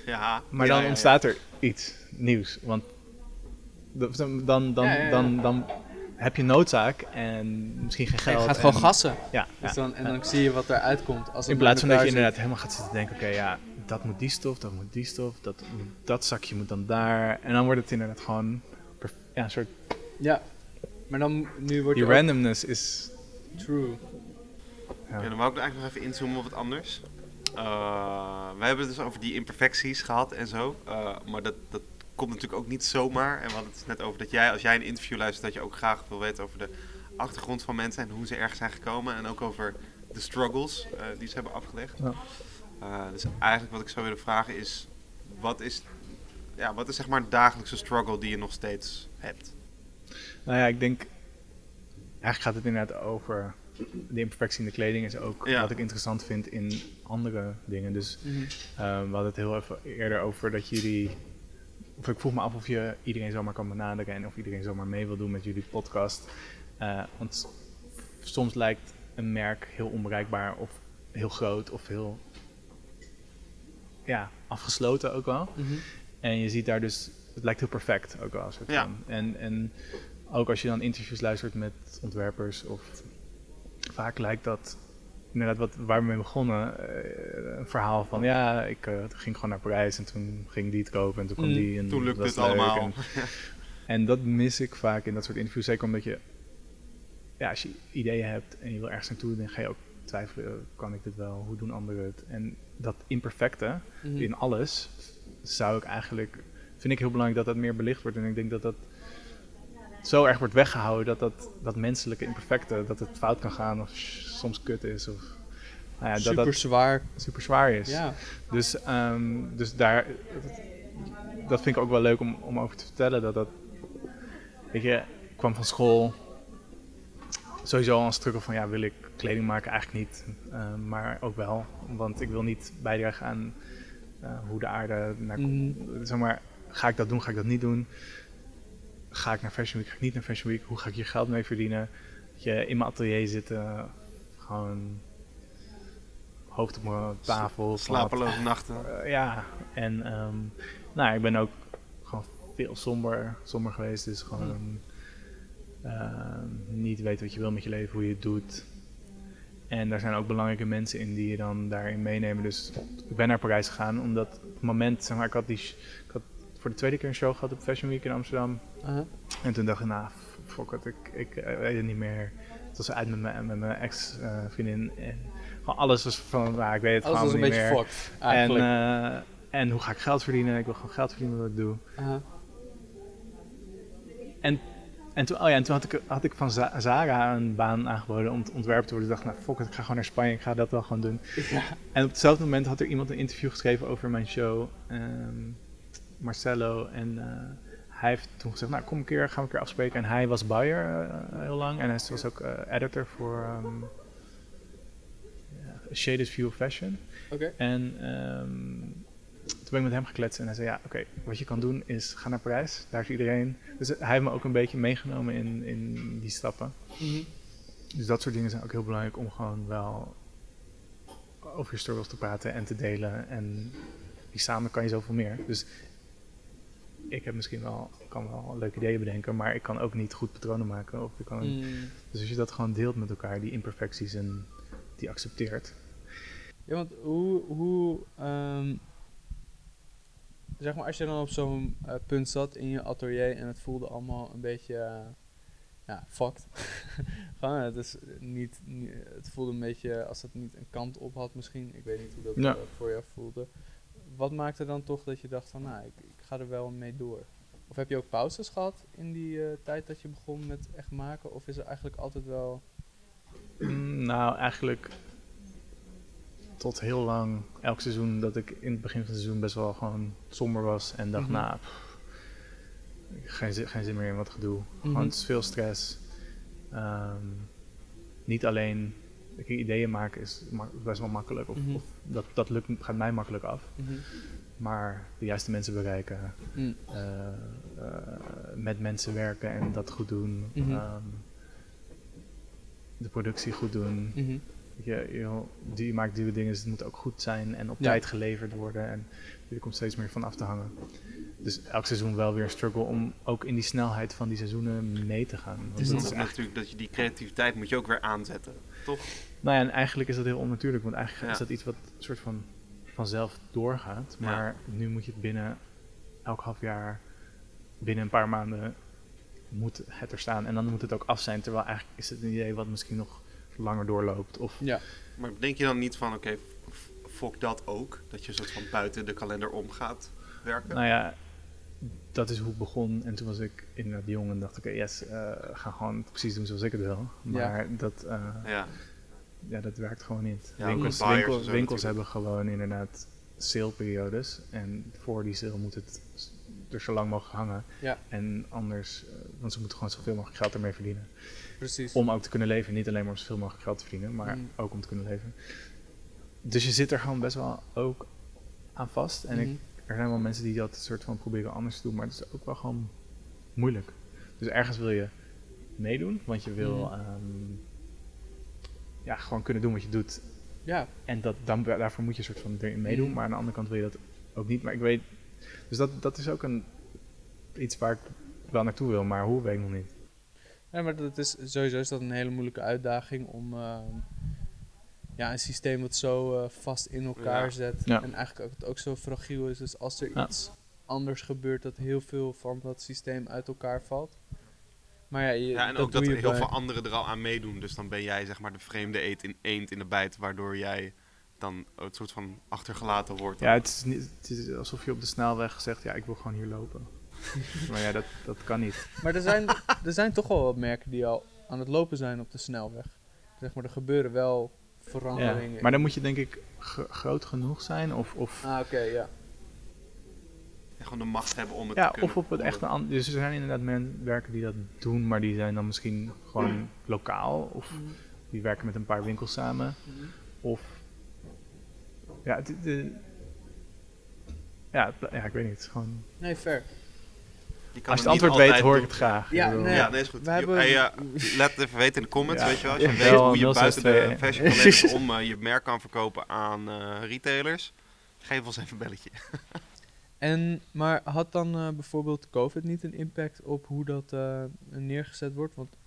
Ja. Maar Ja, dan ja, ja. ontstaat er iets nieuws. Want dan, dan, dan, dan, dan heb je noodzaak en misschien geen En geld. je gaat gewoon en- gassen. Ja, Dus dan, en dan zie je wat eruit komt. Als het In plaats van dat je inderdaad helemaal gaat zitten denken: oké, ja, dat moet die stof, dat moet die stof, dat, dat zakje moet dan daar. En dan wordt het inderdaad gewoon ja, een soort. Ja. Maar dan, nu wordt Die randomness is. True. Ja. Ja, dan wou ik eigenlijk nog even inzoomen op wat anders. Eh, wij hebben het dus over die imperfecties gehad en zo. Eh, maar dat, dat komt natuurlijk ook niet zomaar. En we hadden het net over dat jij, als jij een interview luistert, dat je ook graag wil weten over de achtergrond van mensen en hoe ze ergens zijn gekomen. En ook over de struggles eh, die ze hebben afgelegd. Ja. Eh, dus eigenlijk wat ik zou willen vragen is, wat is, ja, wat is zeg maar een dagelijkse struggle die je nog steeds hebt? Nou ja, ik denk. Eigenlijk gaat het inderdaad over. De imperfectie in de kleding is ook Ja. wat ik interessant vind in andere dingen. Dus Mhm. Eh, we hadden het heel even eerder over dat jullie. Of ik vroeg me af of je iedereen zomaar kan benaderen en of iedereen zomaar mee wil doen met jullie podcast. Eh, want soms lijkt een merk heel onbereikbaar of heel groot of heel ja, afgesloten ook wel. Mhm. En je ziet daar dus, het lijkt heel perfect ook wel. Soort Ja. van. En, en ook als je dan interviews luistert met ontwerpers, of vaak lijkt dat inderdaad wat, waar we mee begonnen, eh, een verhaal van ja, ik eh, ging gewoon naar Parijs en toen ging die het kopen en toen kwam Mm. die. En Toen lukte het allemaal. En, en dat mis ik vaak in dat soort interviews, zeker omdat je, ja, als je ideeën hebt en je wil ergens naartoe, dan ga je ook twijfelen, kan ik dit wel, hoe doen anderen het? En dat imperfecte, Mhm. in alles zou ik eigenlijk vind ik heel belangrijk dat dat meer belicht wordt en ik denk dat dat zo erg wordt weggehouden dat dat, dat menselijke imperfecte dat het fout kan gaan of soms kut is of nou ja, dat Super dat zwaar. super zwaar is. Ja. Dus, ehm, dus daar dat vind ik ook wel leuk om, om over te vertellen dat dat weet je ik kwam van school sowieso al een struggle van ja wil ik kleding maken eigenlijk niet Ehm, maar ook wel want ik wil niet bijdragen aan eh, hoe de aarde naar Mhm. zeg maar, ga ik dat doen, ga ik dat niet doen? Ga ik naar Fashion Week, ga ik niet naar Fashion Week? Hoe ga ik hier geld mee verdienen? Dat je in mijn atelier zitten, gewoon hoofd op mijn tafel. Slapeloze nachten. Eh, ja, en ehm, nou, ik ben ook gewoon veel somber, somber geweest. Dus gewoon ehm, niet weten wat je wil met je leven, hoe je het doet. En daar zijn ook belangrijke mensen in die je dan daarin meenemen. Dus ik ben naar Parijs gegaan omdat op het moment, zeg maar, ik had, die, voor de tweede keer een show gehad op Fashion Week in Amsterdam. En toen dacht ik, nou, f- fuck it, ik, ik eh, weet het niet meer. Het was uit met mijn, met mijn ex-vriendin. en gewoon alles was van, nou, ik weet het Alles was gewoon een niet beetje meer. fucked, En, eigenlijk. eh, en hoe ga ik geld verdienen? Ik wil gewoon geld verdienen wat ik doe. En, en, toen, oh ja, en toen had ik, had ik van Za- Zara een baan aangeboden om te ontwerpen te worden. Ik dacht, nou fuck it, ik ga gewoon naar Spanje, ik ga dat wel gewoon doen. Ja. En op hetzelfde moment had er iemand een interview geschreven over mijn show, ehm, Marcelo. En eh, hij heeft toen gezegd, nou kom een keer, gaan we een keer afspreken. En hij was buyer eh, heel lang en hij was ook eh, editor voor ja, Shaded View of Fashion. Oké. En ehm, toen ben ik met hem gekletst en hij zei, ja, oké, wat je kan doen is ga naar Parijs, daar is iedereen. Dus hij heeft me ook een beetje meegenomen in, in die stappen. Mhm. Dus dat soort dingen zijn ook heel belangrijk om gewoon wel over je struggles te praten en te delen. En die samen kan je zoveel meer. Dus ik heb misschien wel, kan wel leuke ideeën bedenken, maar ik kan ook niet goed patronen maken. Of ik kan, Mm. Dus als je dat gewoon deelt met elkaar, die imperfecties en die accepteert. Ja, want hoe, hoe ehm, zeg maar, als je dan op zo'n eh, punt zat in je atelier en het voelde allemaal een beetje, eh, ja, fucked. Gewoon, het is niet, niet- het voelde een beetje, als het niet een kant op had misschien, ik weet niet hoe dat Ja. eh, voor jou voelde. Wat maakte dan toch dat je dacht van, nou, ik, ik ga er wel mee door? Of heb je ook pauzes gehad in die eh, tijd dat je begon met echt maken? Of is er eigenlijk altijd wel... Mm, Nou, eigenlijk tot heel lang, elk seizoen, dat ik in het begin van het seizoen best wel gewoon somber was. En dacht, Mhm. nou, pff, geen, zin, geen zin meer in wat gedoe. Mhm. Gewoon, het is veel stress. Ehm, niet alleen, ideeën maken is best wel makkelijk. Of, Mhm. of dat, dat lukt, gaat mij makkelijk af. Maar de juiste mensen bereiken, Mm. eh, eh, met mensen werken en dat goed doen. Mhm. ehm, de productie goed doen. Weet Je, je, maakt duur dingen, dus het moet ook goed zijn en op Ja. tijd geleverd worden. En er komt steeds meer van af te hangen. Dus elk seizoen wel weer een struggle om ook in die snelheid van die seizoenen mee te gaan. Want Dus dat is echt, natuurlijk dat je die creativiteit moet je ook weer aanzetten. Toch? nou ja, en eigenlijk is dat heel onnatuurlijk, want eigenlijk Ja. is dat iets wat een soort van vanzelf doorgaat. Ja. Maar nu moet je het binnen elk half jaar, binnen een paar maanden, moet het er staan. En dan moet het ook af zijn, terwijl eigenlijk is het een idee wat misschien nog langer doorloopt. Of Ja. Maar denk je dan niet van, oké, f- fok dat ook? Dat je een soort van buiten de kalender om gaat werken? Nou ja, dat is hoe het begon. En toen was ik inderdaad jong en dacht ik, oké, yes, eh, ga gewoon precies doen zoals ik het wil. Maar dat, eh, Ja, ja, dat werkt gewoon niet. Ja, winkels winkel- zo winkels hebben gewoon inderdaad saleperiodes. En voor die sale moet het er zo lang mogelijk hangen. Ja. En anders, eh, want ze moeten gewoon zoveel mogelijk geld ermee verdienen. Precies. Om ook te kunnen leven. Niet alleen maar om zoveel mogelijk geld te verdienen, maar Mm. ook om te kunnen leven. Dus je zit er gewoon best wel ook aan vast. En ik, Mhm. er zijn wel mensen die dat soort van proberen anders te doen, maar het is ook wel gewoon moeilijk. Dus ergens wil je meedoen, want je wil Mhm. ehm, ja, gewoon kunnen doen wat je doet. Ja, En dat, dan, daarvoor moet je een soort van erin meedoen, Mhm. maar aan de andere kant wil je dat ook niet. Maar ik weet, dus dat, dat is ook een, iets waar ik wel naartoe wil, maar hoe weet ik nog niet. Ja, maar dat is, sowieso is dat een hele moeilijke uitdaging om ehm, ja, een systeem wat zo eh, vast in elkaar Ja. zet Ja. en eigenlijk ook, het ook zo fragiel is. Dus als er Ja. iets anders gebeurt, dat heel veel van dat systeem uit elkaar valt. Maar ja, je, ja en dat ook dat er heel bij- veel anderen er al aan meedoen. Dus dan ben jij zeg maar de vreemde eend in, eend in de bijt, waardoor jij dan een soort van achtergelaten wordt. Ja, het is, niet, het is alsof je op de snelweg zegt, ja, ik wil gewoon hier lopen. maar ja, dat, dat kan niet. Maar er zijn, er zijn toch wel wat merken die al aan het lopen zijn op de snelweg. Zeg maar, er gebeuren wel Ja. veranderingen. Maar dan moet je denk ik gro- groot genoeg zijn of, of Ah, oké, ja. En gewoon de macht hebben om het Ja, te kunnen. of op het om echte an- Dus er zijn inderdaad mensen werken die dat doen, maar die zijn dan misschien gewoon lokaal. Of die werken met een paar winkels samen. Of ja, het- de, ja, het- ja, ik weet niet. Het is gewoon, Nee, fair. Als je het antwoord weet, hoor ik het graag. Ja, nee, Ja, nee, is goed. We hebben- hey, laat het even weten in de comments, Ja. weet je wel. Als je Ja, weet hoe je buiten de 062. fashion kalender om eh, je merk kan verkopen aan eh, retailers. Geef ons even een belletje. En, maar had dan eh, bijvoorbeeld COVID niet een impact op hoe dat eh, neergezet wordt? Want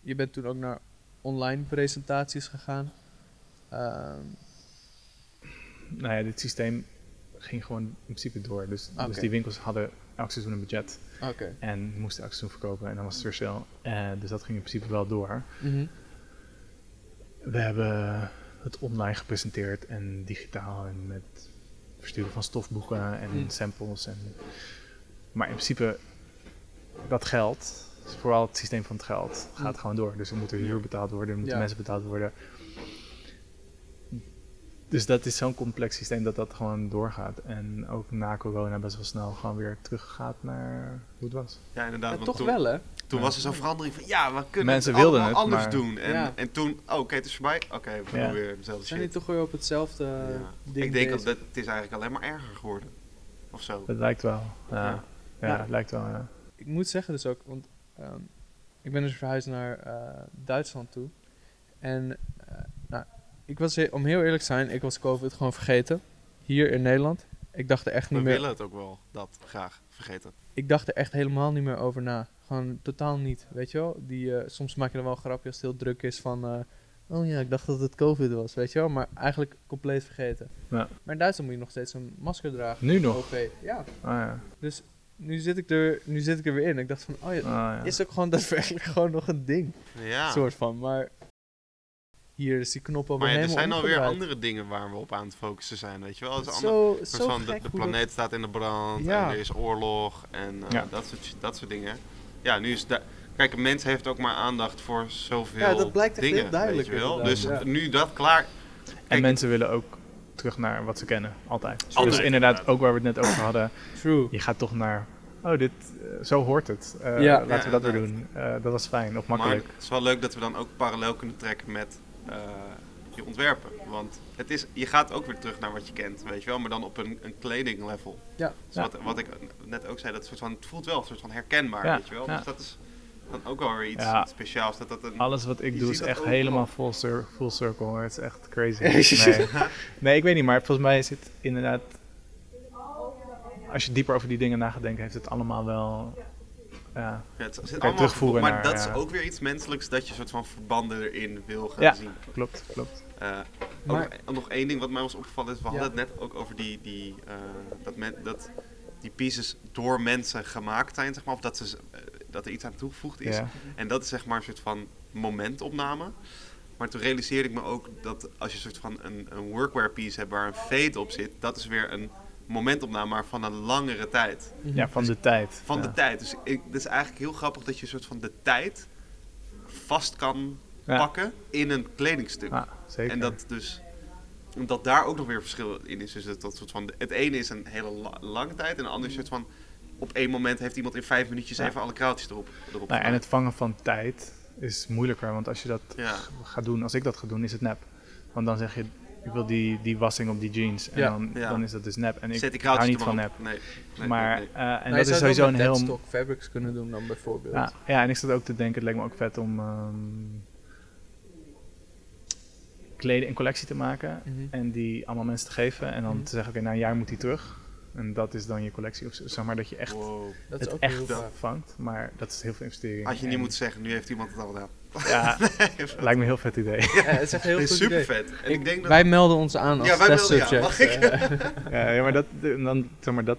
je bent toen ook naar online presentaties gegaan. Ehm, Nou ja, dit systeem ging gewoon in principe door. Dus, dus die winkels hadden elk seizoen een budget. En moesten elk seizoen verkopen en dan was het weer sale. Eh, dus dat ging in principe wel door. Mhm. we hebben het online gepresenteerd en digitaal en met versturen van stofboeken en Hmm. samples. En, maar in principe, dat geld, vooral het systeem van het geld, gaat Hmm. gewoon door. Dus er moet er huur betaald worden, er moeten Ja. mensen betaald worden. Dus dat is zo'n complex systeem dat dat gewoon doorgaat. En ook na corona best wel snel gewoon weer teruggaat naar hoe het was. Ja, inderdaad. Ja, want toch toen, wel, hè? Toen was er zo'n verandering van, ja, we kunnen Mensen het wilden allemaal het, anders maar- doen. En, Ja. en toen, oh, oké, het is voorbij. Oké, we doen Ja. weer dezelfde Zijn die toch weer op hetzelfde Ja. ding Ik denk dat bezig? het, het is eigenlijk alleen maar erger geworden. Of zo. Het lijkt wel. Ja, Ja. het lijkt wel. Ja. Ik moet zeggen dus ook, want ehm, ik ben dus verhuisd naar eh, Duitsland toe. En eh, nou, ik was, he- om heel eerlijk te zijn, ik was COVID gewoon vergeten. Hier in Nederland. Ik dacht er echt We niet meer, willen het ook wel, dat graag vergeten. ik dacht er echt helemaal niet meer over na. Gewoon totaal niet, weet je wel. Die, eh, soms maak je er wel een grapje als het heel druk is van... eh, oh ja, ik dacht dat het COVID was, weet je wel. Maar eigenlijk compleet vergeten. Ja. Maar in Duitsland moet je nog steeds een masker dragen. Nu nog? OP. Ja, Ah, ja. dus nu zit, ik er, nu zit ik er weer in. Ik dacht van, oh ja, Ah, ja. is ook gewoon daadwerkelijk gewoon nog een ding. Ja. Soort van, maar hier is die knop alweer Maar ja, er zijn alweer andere dingen waar we op aan het focussen zijn, weet je wel. Het is Zo, ander- zo soort van de, gek de planeet staat in de brand Ja. en er is oorlog en eh, Ja. dat, soort, dat soort dingen. Ja, nu is da- Kijk, een mens heeft ook maar aandacht voor zoveel Ja, dat blijkt echt dingen, heel duidelijk wel. Dus ja. nu dat klaar... En mensen willen ook terug naar wat ze kennen, altijd. Dus inderdaad, inderdaad. ook waar we het net over hadden, True. je gaat toch naar, oh, dit, eh, zo hoort het. Eh, Ja. laten Ja, we dat weer doen. Eh, dat was fijn, of Maar makkelijk. het is wel leuk dat we dan ook parallel kunnen trekken met eh, je ontwerpen. Want het is, je gaat ook weer terug naar wat je kent, weet je wel. Maar dan op een, een kledinglevel. Ja. Dus Ja. Wat, wat ik net ook zei, dat soort van, het voelt wel een soort van herkenbaar, Ja, weet je wel. ja. Dus dat is dan ook wel weer iets, Ja. speciaals. Dat dat een, Alles wat ik doe is echt helemaal full, cir full circle. hoor. Het is echt crazy. nee. nee, ik weet niet, maar volgens mij is het inderdaad... Als je dieper over die dingen na gaat denken, heeft het allemaal wel... Ja, Ja, het zit allemaal terugvoeren maar naar, dat ja. is ook weer iets menselijks dat je soort van verbanden erin wil gaan Ja. zien. klopt, klopt. Eh, Maar- ook nog, nog één ding wat mij was opgevallen is, we Ja. hadden het net ook over die, die, eh, dat, men, dat die pieces door mensen gemaakt zijn, zeg maar, of dat, ze, eh, dat er iets aan toegevoegd is. Ja. En dat is zeg maar een soort van momentopname. Maar toen realiseerde ik me ook dat als je een soort van een, een workwear piece hebt waar een fade op zit, dat is weer een momentopname, maar van een langere tijd. Ja, van de tijd. Van ja. de tijd. Dus ik, het is eigenlijk heel grappig dat je een soort van de tijd vast kan Ja. pakken in een kledingstuk. Ah, zeker. En dat dus omdat daar ook nog weer verschil in is. Dus dat, dat soort van, het ene is een hele la- lange tijd en de andere is soort van op één moment heeft iemand in vijf minuutjes Ja. even alle kraaltjes erop. erop Nou, en het vangen van tijd is moeilijker, want als je dat Ja. gaat doen, als ik dat ga doen, is het nep. Want dan zeg je, ik wil die, die wassing op die jeans. En Ja. dan, Ja. dan is dat dus nep. En ik die hou kraaltjes niet van nep. Nee, nee, maar, nee, nee. eh, en Nou, dat is sowieso een heel... deadstock fabrics kunnen doen dan bijvoorbeeld. Ja, ja, en ik zat ook te denken, het lijkt me ook vet om ehm kleden een collectie te maken. Mhm. En die allemaal mensen te geven. En dan Mhm. te zeggen, oké, na een jaar moet die terug. En dat is dan je collectie. Of zeg maar dat je echt Wow. Dat is het ook echt vangt. Maar dat is heel veel investering. Had je niet En- moeten zeggen, nu heeft iemand het al gedaan. Ja, lijkt me een heel vet idee. Ja, het is echt heel Het is goed super idee. vet. En ik, denk dat... Wij melden ons aan als Ja, wij melden- ja, testsubject. mag ik? eh. ja, ja, maar dat, dan, zeg maar, dat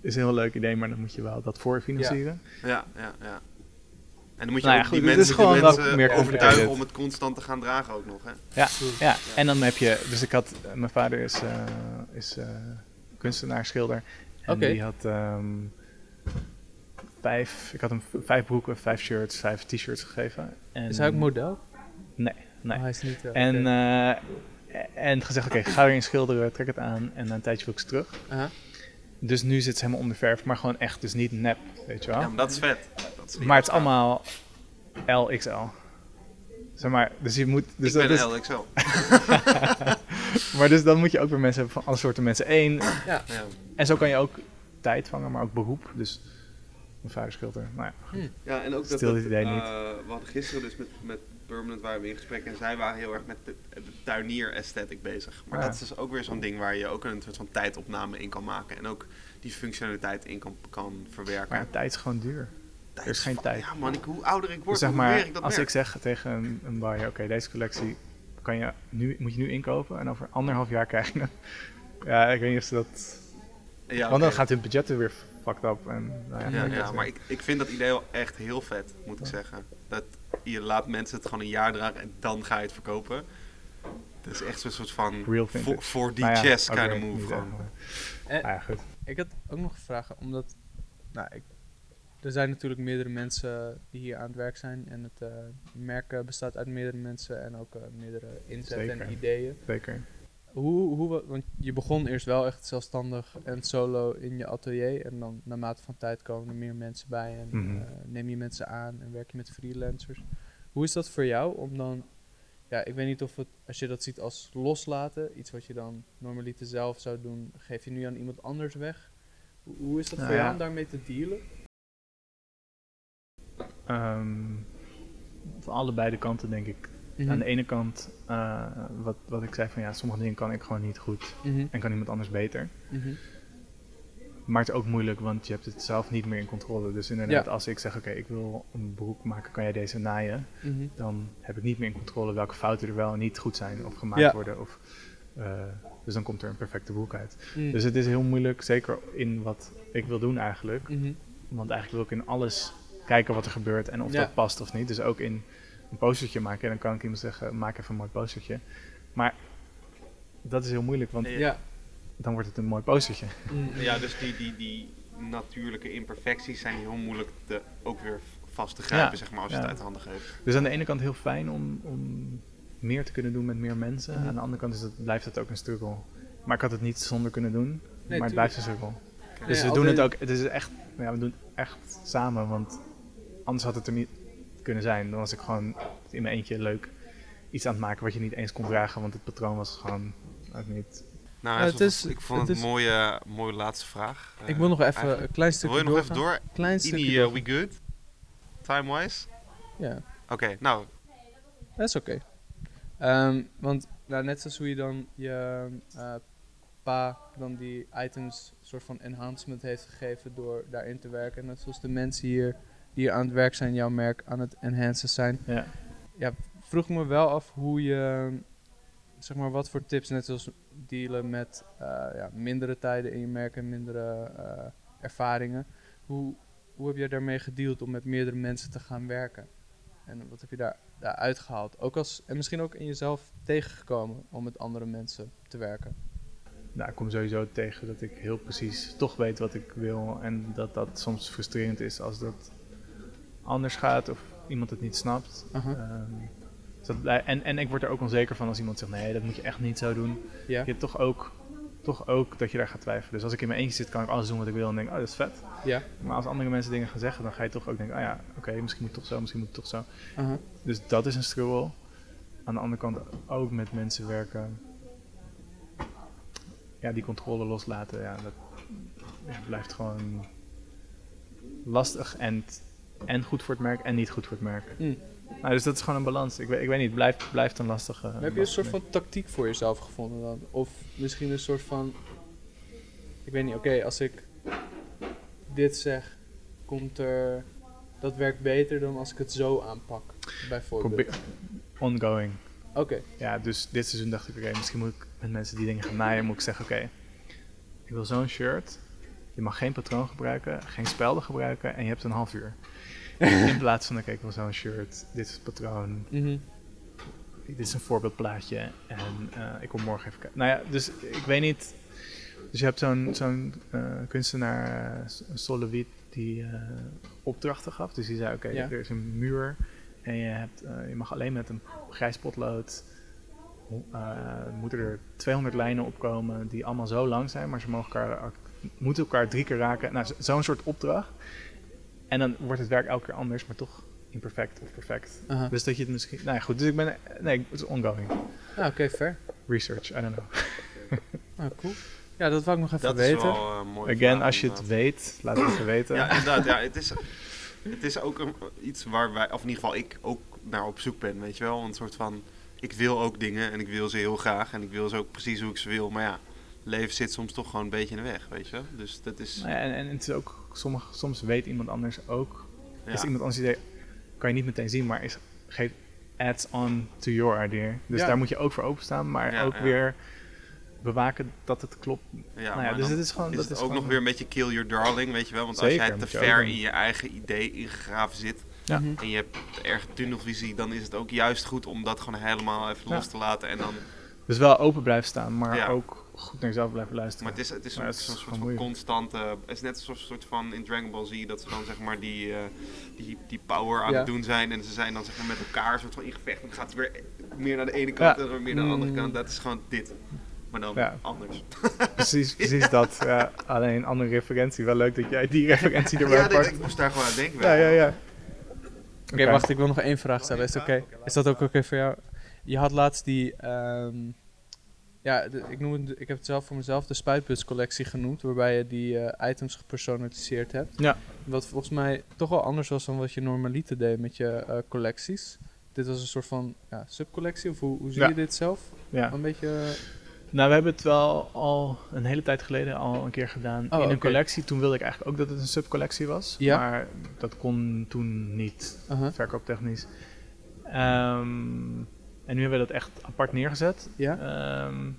is een heel leuk idee, maar dan moet je wel dat voor financieren. Ja, ja, ja. En dan moet je Nou ja, ook goed, die is mensen, gewoon die mensen meer overtuigen om het constant te gaan dragen ook nog. Hè? Ja, ja, en dan heb je, dus ik had, mijn vader is, eh, is eh, kunstenaar, schilder. En die had ehm, vijf, ik had hem vijf broeken, vijf shirts, vijf t-shirts gegeven. En, Is hij ook model? Nee, nee. Oh, hij is niet. eh, En, eh, en gezegd, oké, ga erin schilderen, trek het aan en na een tijdje wil ik ze terug. Aha. Dus nu zit ze helemaal onder verf, maar gewoon echt, dus niet nep, weet je wel. Ja, maar dat is vet. Dat is maar het is allemaal LXL. Zeg maar, dus je moet... Dus ik dat ben LXL. maar dus dan moet je ook weer mensen hebben van alle soorten mensen. Eén, Ja. Ja. en zo kan je ook tijd vangen, maar ook beroep. Dus mijn vader schilder. Nou ja, Ja, en ook dat, Stil dat, dit idee niet. eh, we hadden gisteren dus met, met Permanent waren we in gesprek en zij waren heel erg met de, de tuinier aesthetic bezig. Maar Ja. dat is dus ook weer zo'n ding waar je ook een soort van tijdopname in kan maken en ook die functionaliteit in kan, kan verwerken. maar ja, tijd is gewoon duur. Tijd er is geen van- tijd. Ja man, ik, hoe ouder ik word, Dus zeg hoe meer maar, ik dat als merk. ik zeg tegen een, een buyer, oké, deze collectie kan je nu, moet je nu inkopen en over anderhalf jaar krijg je. Ja, ik weet niet of ze dat... ja, Want dan gaat hun budget er weer fucked up. En, nou ja, Ja, maar ik, ik vind dat idee wel echt heel vet, moet ik zeggen. Dat je laat mensen het gewoon een jaar dragen en dan ga je het verkopen. Dat is echt zo'n soort van Real voor, voor die Nou chess kind of move. Gewoon. En- Ah ja, goed. Ik had ook nog gevraagd, omdat nou, ik, er zijn natuurlijk meerdere mensen die hier aan het werk zijn. En het eh, merk eh, bestaat uit meerdere mensen en ook eh, meerdere inzetten en Zeker. ideeën. Zeker. Hoe, hoe, wa- want je begon eerst wel echt zelfstandig en solo in je atelier. En dan naarmate van tijd komen er meer mensen bij en Mhm. eh, neem je mensen aan en werk je met freelancers. Hoe is dat voor jou om dan, ja, ik weet niet of het, als je dat ziet als loslaten, iets wat je dan normaliter zelf zou doen, geef je nu aan iemand anders weg. Hoe, hoe is dat Nou voor jou om daarmee te dealen? Ehm, van allebei de kanten denk ik. Aan de ene kant, eh, wat, wat ik zei van ja, sommige dingen kan ik gewoon niet goed Mhm, en kan iemand anders beter. mhm. Maar het is ook moeilijk, want je hebt het zelf niet meer in controle. Dus inderdaad, Ja. als ik zeg, oké, ik wil een broek maken, kan jij deze naaien? Mhm. Dan heb ik niet meer in controle welke fouten er wel en niet goed zijn of gemaakt Ja. worden. Of, eh, dus dan komt er een perfecte broek uit. Mhm. Dus het is heel moeilijk, zeker in wat ik wil doen eigenlijk. Mhm. Want eigenlijk wil ik in alles kijken wat er gebeurt en of Ja. dat past of niet. Dus ook in een postertje maken, dan kan ik iemand zeggen, maak even een mooi postertje. Maar dat is heel moeilijk, want Ja. dan wordt het een mooi postertje. Mhm. Ja, dus die, die, die natuurlijke imperfecties zijn heel moeilijk te, ook weer vast te grijpen, Ja, zeg maar, als je ja. het uit de handen geeft. Dus aan de ene kant heel fijn om, om meer te kunnen doen met meer mensen. Mhm. Aan de andere kant is het, blijft het ook een struggle. Maar ik had het niet zonder kunnen doen, maar het tuurlijk. blijft een struggle. Dus Ja, we doen het ook, het is echt, ja, we doen het echt samen, want anders had het er niet kunnen zijn. Dan was ik gewoon in mijn eentje leuk iets aan het maken wat je niet eens kon dragen, want het patroon was gewoon ook niet... Nou, Ja, het is- ik vond het het is- een mooie, mooie laatste vraag. Ik Eh, wil nog even eigenlijk- een klein stukje Wil je nog even door? Klein stukje Ini, uh, doorgaan. we good? Time-wise? Ja. Oké, nou, Dat is oké. Ehm, want nou, net zoals hoe je dan je eh, pa dan die items soort van enhancement heeft gegeven door daarin te werken. Net zoals de mensen hier die hier aan het werk zijn, jouw merk aan het enhancen zijn. Ja. Vroeg ik me wel af hoe je, zeg maar, wat voor tips, net zoals dealen met eh, ja, mindere tijden in je merk en mindere eh, ervaringen. Hoe, hoe heb jij daarmee gedeeld om met meerdere mensen te gaan werken? En wat heb je daar, daar uitgehaald? Ook als, en misschien ook in jezelf tegengekomen om met andere mensen te werken. Nou, ik kom sowieso tegen dat ik heel precies toch weet wat ik wil en dat dat soms frustrerend is als dat anders gaat of iemand het niet snapt. Aha. Ehm, dus dat en, en ik word er ook onzeker van als iemand zegt, nee, dat moet je echt niet zo doen. Je hebt toch ook, toch ook dat je daar gaat twijfelen. Dus als ik in mijn eentje zit, kan ik alles doen wat ik wil en denk, oh, dat is vet. Maar als andere mensen dingen gaan zeggen, dan ga je toch ook denken, oh ja, oké, misschien moet het toch zo, misschien moet het toch zo. Aha. Dus dat is een struggle. Aan de andere kant ook met mensen werken. Ja, die controle loslaten, ja, dat ja, blijft gewoon lastig en, en goed voor het merk en niet goed voor het merk. Mm. Nou, dus dat is gewoon een balans. Ik weet, ik weet niet, het blijft, blijft een lastige. Maar heb je een soort van tactiek voor jezelf gevonden dan? Of misschien een soort van, ik weet niet, oké, als ik dit zeg, komt er, dat werkt beter dan als ik het zo aanpak, bijvoorbeeld. Ongoing. Oké, Ja, dus dit seizoen dacht ik, oké, misschien moet ik met mensen die dingen gaan naaien, moet ik zeggen, oké, ik wil zo'n shirt. Je mag geen patroon gebruiken, geen spelden gebruiken en je hebt een half uur. In plaats van, oké, ik wil zo'n shirt, dit is het patroon, Mhm. dit is een voorbeeldplaatje en eh, ik kom morgen even kijken. Nou ja, dus ik weet niet. Dus je hebt zo'n zo'n eh, kunstenaar, uh, Solowit, die opdrachten gaf. Dus die zei, oké, Ja. er is een muur en je, hebt, je mag alleen met een grijs potlood... moeten er 200 lijnen opkomen die allemaal zo lang zijn, maar ze mogen elkaar, moeten elkaar drie keer raken. Nou, zo- zo'n soort opdracht. En dan wordt het werk elke keer anders, maar toch imperfect of perfect. Dus dat je het misschien... Nou ja, goed. Dus ik ben... Nee, het is ongoing. Ah, oké, fair. Research, I don't know. Ah, cool. Ja, dat wou ik nog even dat weten. is wel mooi. Again, als je het weet, laat het even weten. Ja, inderdaad. Ja, het, is, het is ook een, iets waar wij, of in ieder geval ik, ook naar op zoek ben, weet je wel. Een soort van, ik wil ook dingen en ik wil ze heel graag en ik wil ze ook precies hoe ik ze wil. Maar ja, leven zit soms toch gewoon een beetje in de weg, weet je wel. Dus dat is, Nou ja, en, en het is ook... Sommige, soms weet iemand anders ook... ja. Is iemand anders idee... Kan je niet meteen zien, maar is, geeft adds on to your idea. Dus Ja. daar moet je ook voor openstaan. Maar Ja, ook ja. weer... bewaken dat het klopt. Ja, nou ja, maar dus het is gewoon... is dat het is ook gewoon- nog weer een beetje kill your darling, weet je wel? Want als jij te ver in je eigen idee ingegraven zit Ja. Mhm. en je hebt erg tunnelvisie, dan is het ook juist goed om dat gewoon helemaal even Ja. los te laten. En dan, Dus wel open blijven staan, maar Ja. ook goed naar jezelf blijven luisteren. maar het is, het is Maar zo'n het is zo'n soort gewoon van moeilijk. constante... Het is net een soort- soort van in Dragon Ball Z dat ze dan zeg maar die, eh, die, die power aan Ja. het doen zijn. En ze zijn dan zeg maar met elkaar een soort van in gevecht. En dan gaat het weer meer naar de ene kant Ja. en dan weer naar de andere Mm. kant. Dat is gewoon dit. Maar dan Ja. anders. Precies, precies dat. Ja, alleen een andere referentie. Wel leuk dat jij die referentie erbij Ja, pakt. ik moest daar gewoon aan denken. Ja, ja, ja. Oké, wacht, ik wil nog één vraag stellen. Is het oké? Is dat ook oké voor jou? Je had laatst die, ehm, ja, de- ik, noem het, ik heb het zelf voor mezelf de spuitbuscollectie genoemd, waarbij je die eh, items gepersonaliseerd hebt. Ja. Wat volgens mij toch wel anders was dan wat je normaliter deed met je eh, collecties. Dit was een soort van ja, subcollectie, of hoe, hoe zie Ja. je dit zelf? ja. Een beetje... eh, Nou, we hebben het wel al een hele tijd geleden al een keer gedaan Oh, in een collectie. Toen wilde ik eigenlijk ook dat het een subcollectie was. Ja. Maar dat kon toen niet, uh-huh. verkooptechnisch. Ehm, en nu hebben we dat echt apart neergezet. Ja? Ehm,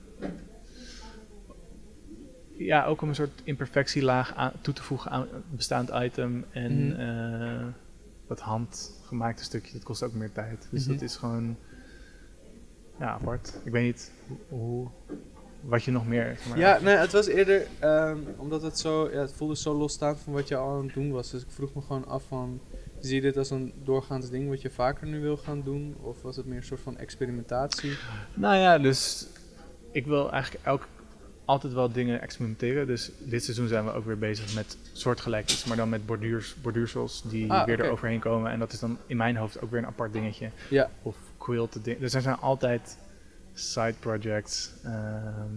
ja, ook om een soort imperfectielaag aan, toe te voegen aan een bestaand item. En Mhm. eh, dat handgemaakte stukje, dat kost ook meer tijd. Dus Mhm. dat is gewoon ja, apart. Ik weet niet hoe, hoe- wat je nog meer... zeg maar, Ja, nee, het was eerder ehm, omdat het zo, ja, het voelde zo losstaand van wat je al aan het doen was. Dus ik vroeg me gewoon af van, zie je dit als een doorgaans ding wat je vaker nu wil gaan doen? Of was het meer een soort van experimentatie? Nou ja, dus ik wil eigenlijk elk, altijd wel dingen experimenteren. Dus dit seizoen zijn we ook weer bezig met soortgelijk iets, maar dan met borduurs, borduursels die Ah, weer oké. eroverheen komen. En dat is dan in mijn hoofd ook weer een apart dingetje. Ja. Of quilted dingen. Dus er zijn altijd side projects. ehm,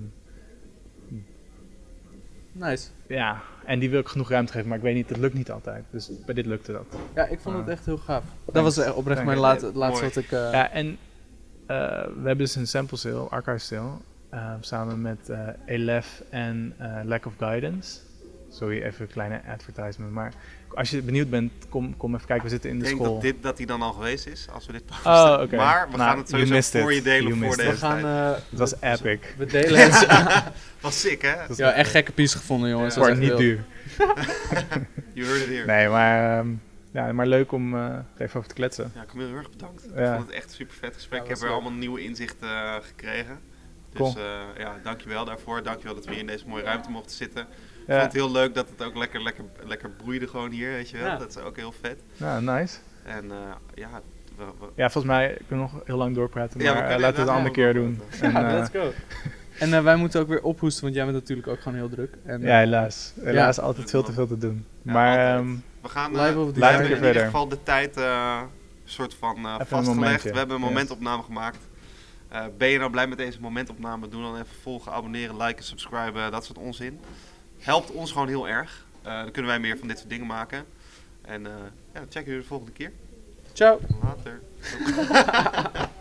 Nice. ja, en die wil ik genoeg ruimte geven, maar ik weet niet, dat lukt niet altijd. Dus bij dit lukte dat. Ja, ik vond het Ah. echt heel gaaf. Dat was echt oprecht mijn laatste, het laatste Mooi. wat ik... eh, Ja, en eh, we hebben dus een sample sale, archive sale, eh, samen met eh Elef en eh, Lack of Guidance. Sorry, even een kleine advertisement. Maar als je benieuwd bent, kom, kom even kijken. We zitten in Ik de denk school. dat, dit, dat die dan al geweest is, als we dit posten. Oh, oké. Maar we Nou, gaan het you sowieso voor it. je delen You voor deze we gaan... tijd. eh, Het was we- epic. We delen het. Was sick, hè? Dat is ja, echt gekke piece gevonden, jongens. Ja. Dat echt niet duur. You heard it here. Nee, maar, ehm, ja, maar leuk om eh, er even over te kletsen. Ja, Camille, heel erg bedankt. Ja. Ik vond het echt een super vet gesprek. Ja, ik heb was leuk. allemaal nieuwe inzichten eh, gekregen. Dus Cool. eh, ja, dankjewel daarvoor. Dankjewel dat we hier in deze mooie ruimte mochten zitten. Ik Ja, vond het heel leuk dat het ook lekker, lekker, lekker broeide gewoon hier, weet je wel. Ja. Dat is ook heel vet. ja, nice. En eh, ja, we, we- Ja, volgens mij kunnen we nog heel lang doorpraten, Ja, maar eh, kunnen laten we het een andere keer doen. En, Ja, eh, let's go. En eh, wij moeten ook weer ophoesten, want jij bent natuurlijk ook gewoon heel druk. En, ja, helaas. Helaas altijd veel te veel te doen. Ja, maar ehm, we gaan Live eh, we the hebben in ieder geval de tijd eh soort van eh, vastgelegd. We hebben een yes. momentopname gemaakt. Eh, ben je nou blij met deze momentopname? Doe dan even volgen, abonneren, liken, subscriben, dat soort onzin. Helpt ons gewoon heel erg. Eh, dan kunnen wij meer van dit soort dingen maken. En eh ja, dan checken jullie de volgende keer. Ciao. Later.